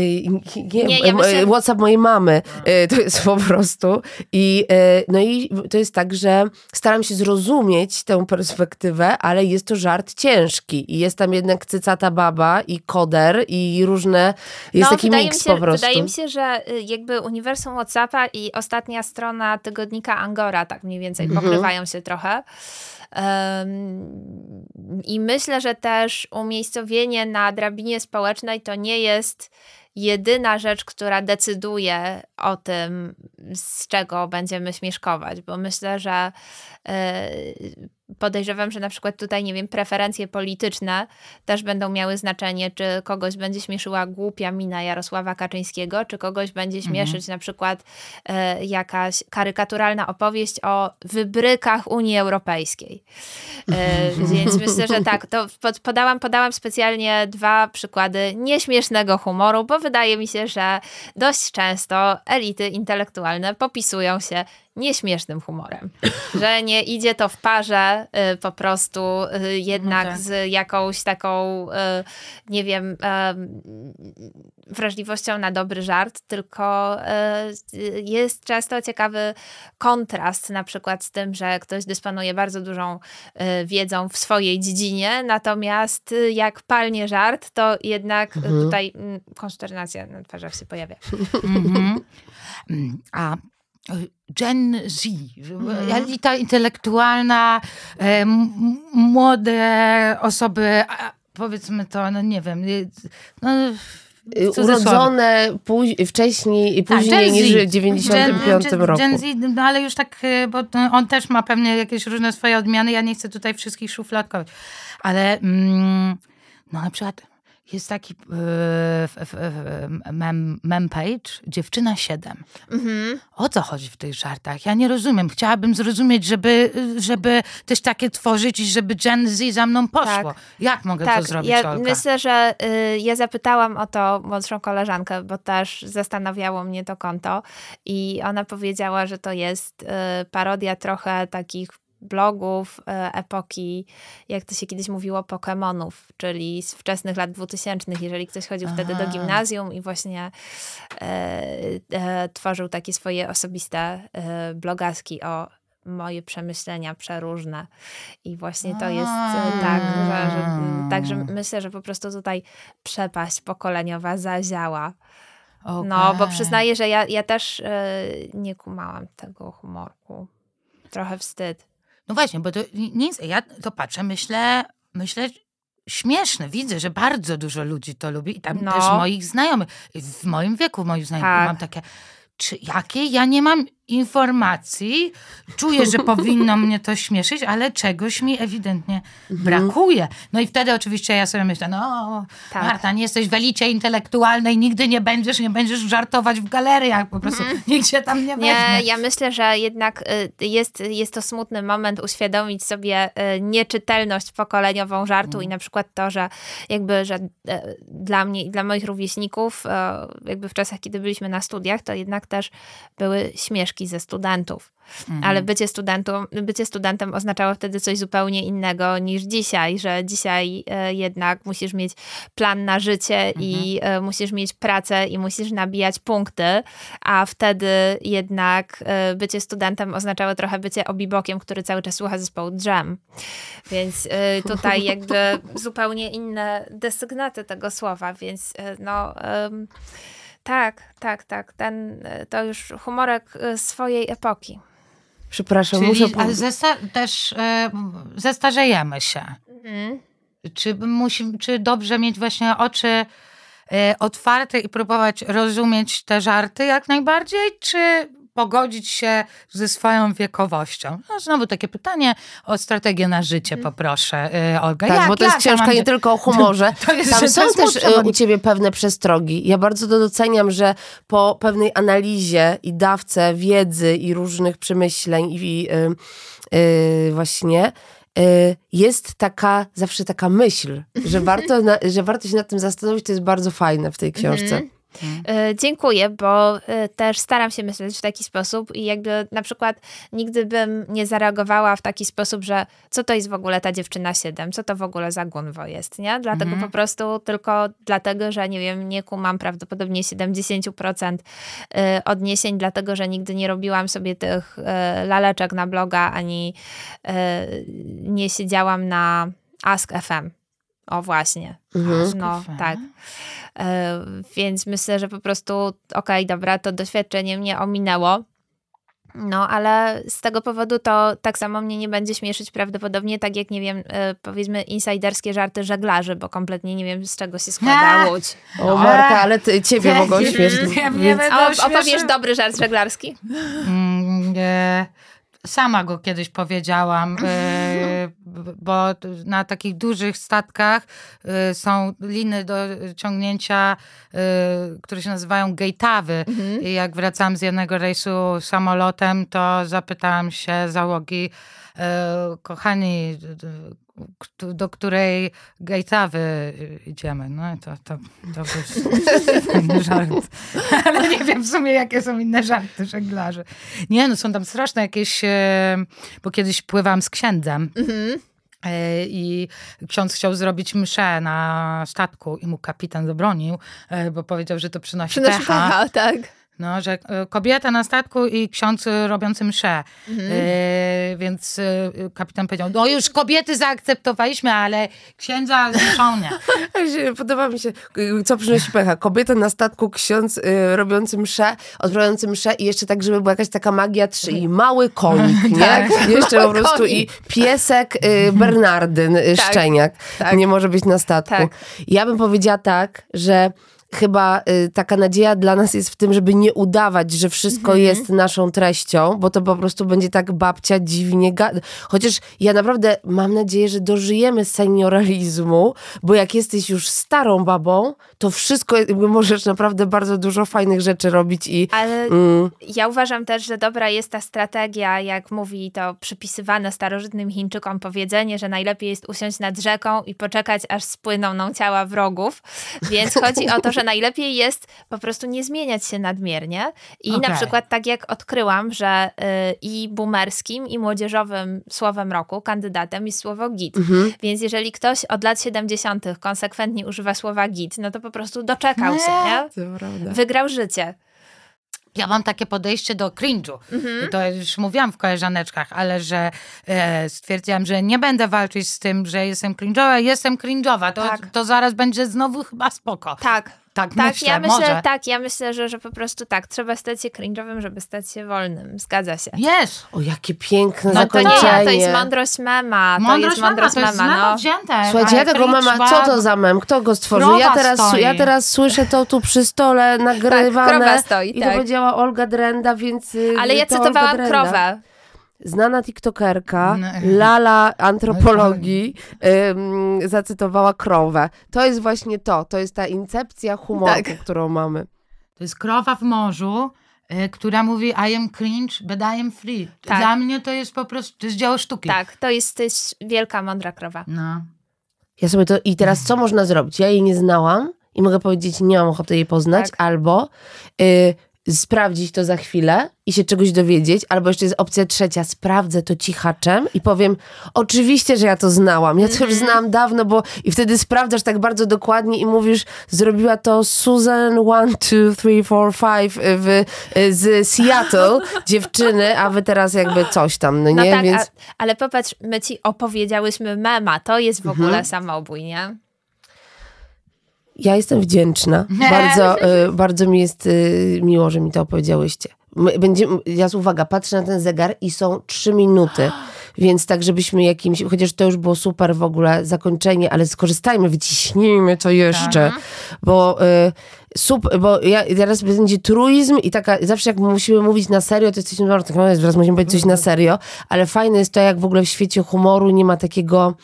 Nie, Nie, ja myślę- WhatsApp mojej mamy y, to jest po prostu. I, no i to jest tak, że staram się zrozumieć tę perspektywę, ale jest to żart ciężki. I jest tam jednak cycata baba i koder i różne, jest taki No, wydaje miks mi się, po prostu. Wydaje mi się, że jakby uniwersum Whatsappa i ostatnia strona tygodnika Angora tak mniej więcej Mhm. pokrywają się trochę. I myślę, że też umiejscowienie na drabinie społecznej to nie jest jedyna rzecz, która decyduje o tym, z czego będziemy śmieszkować, bo myślę, że e, podejrzewam, że na przykład tutaj, nie wiem, preferencje polityczne też będą miały znaczenie, czy kogoś będzie śmieszyła głupia mina Jarosława Kaczyńskiego, czy kogoś będzie mhm. śmieszyć mhm. na przykład e, jakaś karykaturalna opowieść o wybrykach Unii Europejskiej. E, [laughs] więc myślę, że tak, to pod, podałam, podałam specjalnie dwa przykłady nieśmiesznego humoru, bo wydaje mi się, że dość często elity intelektualne popisują się nieśmiesznym humorem. Że nie idzie to w parze y, po prostu y, jednak no tak. z jakąś taką, y, nie wiem, wrażliwością na dobry żart, tylko jest często ciekawy kontrast na przykład z tym, że ktoś dysponuje bardzo dużą wiedzą w swojej dziedzinie, natomiast jak palnie żart, to jednak mhm. tutaj mm, konsternacja na twarzach się pojawia. Mhm. A Gen Z, mhm. elita intelektualna, e, młode osoby, powiedzmy to, no nie wiem, no, urodzone póź- wcześniej i tak, później tak, niż w 95 Gen, roku. Gen Z, no ale już tak, e, bo on też ma pewnie jakieś różne swoje odmiany, ja nie chcę tutaj wszystkich szufladkować, ale mm, no na przykład jest taki yy, mem, mem page, dziewczyna 7. Mhm. O co chodzi w tych żartach? Ja nie rozumiem. Chciałabym zrozumieć, żeby, żeby też takie tworzyć i żeby Gen Z za mną poszło. Tak. Jak mogę tak. to zrobić, ja Olka? Myślę, że y, ja zapytałam o to młodszą koleżankę, bo też zastanawiało mnie to konto i ona powiedziała, że to jest y, parodia trochę takich blogów e, epoki, jak to się kiedyś mówiło, Pokémonów, czyli z wczesnych lat 2000, jeżeli ktoś chodził Aha. wtedy do gimnazjum i właśnie e, e, tworzył takie swoje osobiste e, blogaski o moje przemyślenia przeróżne. I właśnie to jest e, tak, że, że, także myślę, że po prostu tutaj przepaść pokoleniowa zaziała. Okay. No, bo przyznaję, że ja, ja też e, nie kumałam tego humorku. Trochę wstyd. No właśnie, bo to nic, ja to patrzę, myślę, myślę, śmieszne. Widzę, że bardzo dużo ludzi to lubi i tam no. też moich znajomych, w moim wieku moich znajomych tak. mam takie, czy jakie ja nie mam informacji, czuję, że powinno mnie to śmieszyć, ale czegoś mi ewidentnie mhm. brakuje. No i wtedy oczywiście ja sobie myślę, no tak. Marta, nie jesteś w elicie intelektualnej, nigdy nie będziesz, nie będziesz żartować w galeriach, po prostu mhm. nikt się tam nie weźmie. Nie, ja myślę, że jednak y, jest, jest to smutny moment uświadomić sobie y, nieczytelność pokoleniową żartu mhm. i na przykład to, że jakby, że y, dla mnie i dla moich rówieśników, jakby w czasach, kiedy byliśmy na studiach, to jednak też były śmieszki ze studentów. Mhm. Ale bycie, bycie studentem oznaczało wtedy coś zupełnie innego niż dzisiaj, że dzisiaj e, jednak musisz mieć plan na życie mhm. i e, musisz mieć pracę i musisz nabijać punkty, a wtedy jednak e, bycie studentem oznaczało trochę bycie obibokiem, który cały czas słucha zespołu Jam. Więc tutaj [laughs] jakby zupełnie inne desygnaty tego słowa, więc no... Tak, tak, tak. Ten, to już humorek y, swojej epoki. Przepraszam, Czyli, muszę... Ale zesta też e, zestarzejemy się. Mhm. Czy, musi, czy dobrze mieć właśnie oczy e, otwarte i próbować rozumieć te żarty jak najbardziej, czy pogodzić się ze swoją wiekowością? No, znowu takie pytanie o strategię na życie poproszę, y, Olga. Tak, jak, bo to jest książka nie tylko o [laughs] humorze. To jest, Tam są też y, u ciebie pewne przestrogi. Ja bardzo to doceniam, że po pewnej analizie i dawce wiedzy i różnych przemyśleń i yy, yy, właśnie jest taka, zawsze taka myśl, że warto, [laughs] na, że warto się nad tym zastanowić, to jest bardzo fajne w tej książce. Mm -hmm. Mhm. Dziękuję, bo e, też staram się myśleć w taki sposób i jakby na przykład nigdy bym nie zareagowała w taki sposób, że co to jest w ogóle ta dziewczyna 7, co to w ogóle za gunwo jest, nie? Dlatego mhm. po prostu tylko dlatego, że nie wiem, nie kumam prawdopodobnie 70% e, odniesień, dlatego, że nigdy nie robiłam sobie tych laleczek na bloga, ani nie siedziałam na Ask FM. O właśnie. Mhm. No, tak. E, więc myślę, że po prostu, okej, okay, dobra, to doświadczenie mnie ominęło. No, ale z tego powodu to tak samo mnie nie będzie śmieszyć prawdopodobnie, tak jak, nie wiem, e, powiedzmy insiderskie żarty żeglarzy, bo kompletnie nie wiem, z czego się składa łódź. O, Marta, ale ty, ciebie mogą [laughs] śmieszyć. A opowiesz dobry żart żeglarski? Mm, nie. Sama go kiedyś powiedziałam. E, [laughs] bo na takich dużych statkach y, są liny do ciągnięcia, które się nazywają gate'awy. Mhm. I jak wracam z jednego rejsu samolotem, to zapytałam się załogi, kochani, do której gejtawy idziemy. No to, to, to był inny [laughs] żart. Ale nie wiem w sumie, jakie są inne żarty żeglarzy. Nie, no są tam straszne jakieś, e, bo kiedyś pływałam z księdzem. Mhm. E, I ksiądz chciał zrobić mszę na statku i mu kapitan zabronił, e, bo powiedział, że to przynosi, przynosi pecha. pecha tak. No, że e, kobieta na statku i ksiądz robiący mszę. Mhm. E, więc e, kapitan powiedział, no już kobiety zaakceptowaliśmy, ale księdza zmuszą nie. [laughs] Podoba mi się, co przynosi pecha. Kobieta na statku, ksiądz y, robiący mszę, odprawiający mszę i jeszcze tak, żeby była jakaś taka magia trzy i mały konik, [laughs] nie? [laughs] tak. Jeszcze po prostu konik. i piesek y, Bernardyn, y, tak. Szczeniak. Tak. Nie może być na statku. Tak. Ja bym powiedziała tak, że chyba y, taka nadzieja dla nas jest w tym, żeby nie udawać, że wszystko mhm. jest naszą treścią, bo to po prostu będzie tak babcia dziwnie gada. Chociaż ja naprawdę mam nadzieję, że dożyjemy senioralizmu, bo jak jesteś już starą babą, to wszystko, możesz naprawdę bardzo dużo fajnych rzeczy robić i... Ale mm. ja uważam też, że dobra jest ta strategia, jak mówi to przypisywane starożytnym Chińczykom powiedzenie, że najlepiej jest usiąść nad rzeką i poczekać, aż spłyną nam ciała wrogów. Więc chodzi o to, że [laughs] że najlepiej jest po prostu nie zmieniać się nadmiernie. I okay. na przykład tak jak odkryłam, że y, i boomerskim, i młodzieżowym słowem roku, kandydatem jest słowo git. Mhm. Więc jeżeli ktoś od lat 70. konsekwentnie używa słowa git, no to po prostu doczekał nie, się, nie? Wygrał życie. Ja mam takie podejście do cringe'u. Mhm. To już mówiłam w koleżaneczkach, ale że e, stwierdziłam, że nie będę walczyć z tym, że jestem cringe'owa. Jestem cringe'owa. To, tak. to zaraz będzie znowu chyba spoko. Tak. Tak, tak myślę, ja myślę, może. tak, ja myślę, że, że po prostu tak, trzeba stać się cringe'owym, żeby stać się wolnym. Zgadza się. Jest. O, jakie piękne no zakończenie. To, to jest mądrość mema. Mądrość to jest mądrość mema. To jest mema, no. wzięte. Słuchajcie, ja tego mema, co to za mem? Kto go stworzył? Ja teraz, ja teraz słyszę to tu przy stole nagrywane. Tak, stoi, I tak. to powiedziała Olga Drenda, więc y, Ale ja cytowałam krowę znana tiktokerka no. Lala antropologii ym, zacytowała krowę. To jest właśnie to, to jest ta incepcja humoru, tak. którą mamy. To jest krowa w morzu, y, która mówi I am cringe, but I am free. Tak. Dla mnie to jest po prostu, to jest dzieło sztuki. Tak, to jest, to jest wielka, mądra krowa. No. Ja sobie to, i teraz co można zrobić? Ja jej nie znałam i mogę powiedzieć, nie mam ochoty jej poznać, tak. albo... Y, sprawdzić to za chwilę i się czegoś dowiedzieć, albo jeszcze jest opcja trzecia, sprawdzę to cichaczem i powiem, oczywiście, że ja to znałam, ja to już mhm. znałam dawno, bo i wtedy sprawdzasz tak bardzo dokładnie i mówisz, zrobiła to Susan 1, 2, 3, 4, 5 w, z Seattle, [laughs] dziewczyny, a wy teraz jakby coś tam, no, no nie? No tak, Więc... a, ale popatrz, my ci opowiedziałyśmy mema, to jest w ogóle mhm. samobój, nie? Ja jestem wdzięczna. [laughs] Bardzo, y, bardzo mi jest y, miło, że mi to opowiedziałyście. Będziemy, ja uwaga, patrzę na ten zegar i są trzy minuty. [gasps] Więc tak, żebyśmy jakimś, chociaż to już było super w ogóle zakończenie, ale skorzystajmy, wyciśnijmy to jeszcze, tak. bo y, super, bo ja, teraz będzie truizm i taka, zawsze jak musimy mówić na serio, to jesteśmy, no, tak, teraz musimy powiedzieć coś na serio, ale fajne jest to, jak w ogóle w świecie humoru nie ma takiego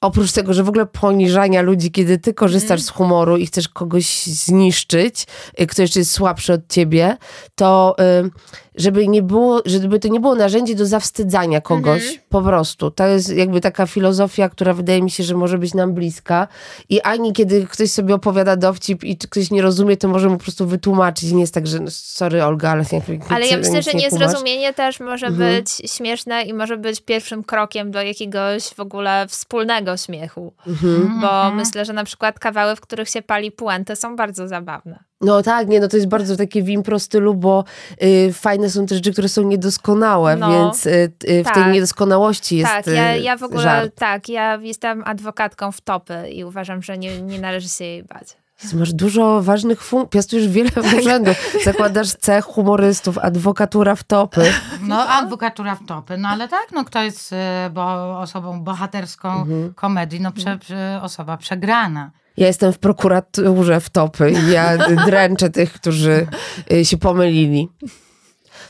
oprócz tego, że w ogóle poniżania ludzi, kiedy ty korzystasz mm. z humoru i chcesz kogoś zniszczyć, y, kto jeszcze jest słabszy od ciebie, to y, żeby nie było, żeby to nie było narzędzie do zawstydzania kogoś, mm -hmm. po prostu. To jest jakby taka filozofia, która wydaje mi się, że może być nam bliska i ani kiedy ktoś sobie opowiada dowcip i ktoś nie rozumie, to może mu po prostu wytłumaczyć. Nie jest tak, że no, sorry Olga, ale... Nie, ale ja myślę, że niezrozumienie też może -hmm. być śmieszne i może być pierwszym krokiem do jakiegoś w ogóle wspólnego śmiechu. -hmm. Bo mhm. myślę, że na przykład kawały, w których się pali puentę są bardzo zabawne. No tak, nie, no to jest bardzo takie w impro stylu, bo y, fajne są te rzeczy, które są niedoskonałe, no, więc y, y, tak. w tej tak. niedoskonałości jest Tak, ja, ja w ogóle, żart. tak, ja jestem adwokatką w topy i uważam, że nie, nie należy się jej bać. Masz dużo ważnych funkcji, piastujesz wiele urzędów. Zakładasz cech humorystów, adwokatura w topy. No, adwokatura w topy, no ale tak, no kto jest bo, osobą bohaterską mhm. komedii, no prze, prze, osoba przegrana. Ja jestem w prokuraturze w topy i ja [laughs] dręczę tych, którzy y, się pomylili.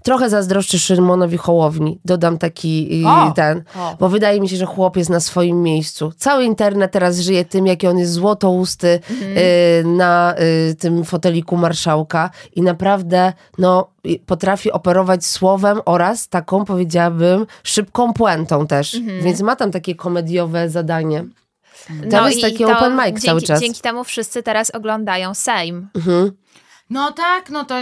trochę zazdroszczę Szymonowi Hołowni. Dodam taki y, O! ten, O. bo wydaje mi się, że chłop jest na swoim miejscu. Cały internet teraz żyje tym, jaki on jest złotousty Mhm. y, na y, tym foteliku marszałka i naprawdę no, potrafi operować słowem oraz taką, powiedziałabym, szybką puentą też. Mhm. Więc ma tam takie komediowe zadanie. No Tam jest i taki to open mic dzięki, cały czas. Dzięki temu wszyscy teraz oglądają Sejm. Mhm. No tak, no to,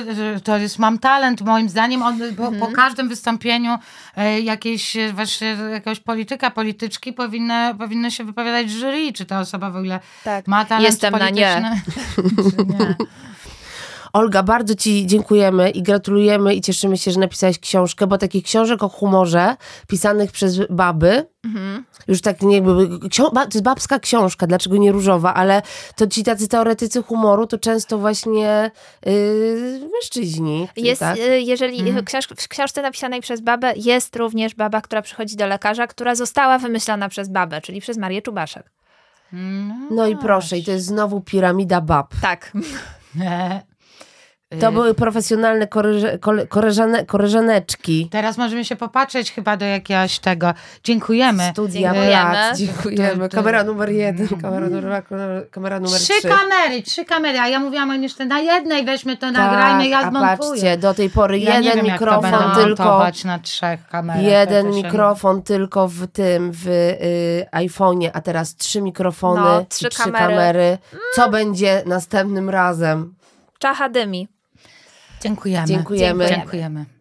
to jest, mam talent moim zdaniem. On, po, Mhm. po każdym wystąpieniu e, jakiejś e, właśnie jakiegoś polityka, polityczki powinny, powinny się wypowiadać jury, czy ta osoba w ogóle Tak. ma talent Jestem na nie. polityczny. [laughs] czy nie. Olga, bardzo Ci dziękujemy i gratulujemy i cieszymy się, że napisałaś książkę, bo takich książek o humorze pisanych przez baby, Mhm. już tak nie jakby, ba- to jest babska książka, dlaczego nie różowa, ale to ci tacy teoretycy humoru to często właśnie yy, mężczyźni. Jest, tak? y, jeżeli Mhm. książ w książce napisanej przez babę jest również baba, która przychodzi do lekarza, która została wymyślona przez babę, czyli przez Marię Czubaszek. No i proszę, i to jest znowu piramida bab. Tak. [laughs] [laughs] To Y, były profesjonalne koleże, koleżane, koleżaneczki. Teraz możemy się popatrzeć chyba do jakiegoś tego. Dziękujemy. Studia Dziękujemy. Brat, dziękujemy. To- Kamera numer jeden, kamera numer dwa, kamera numer Trzy trzy. kamery, trzy kamery, a ja mówiłam o jeszcze na jednej weźmy to, nagrajmy, ja Tak, zmontuję. patrzcie, do tej pory Ja jeden wiem, jak to mikrofon będę tylko. na trzech kamerach. Jeden mikrofon tylko w tym, w y, iPhone'ie, a teraz trzy mikrofony No, trzy trzy kamery. kamery. Co będzie następnym razem? Czacha dymi. Dziękujemy. Dziękujemy. Dziękujemy.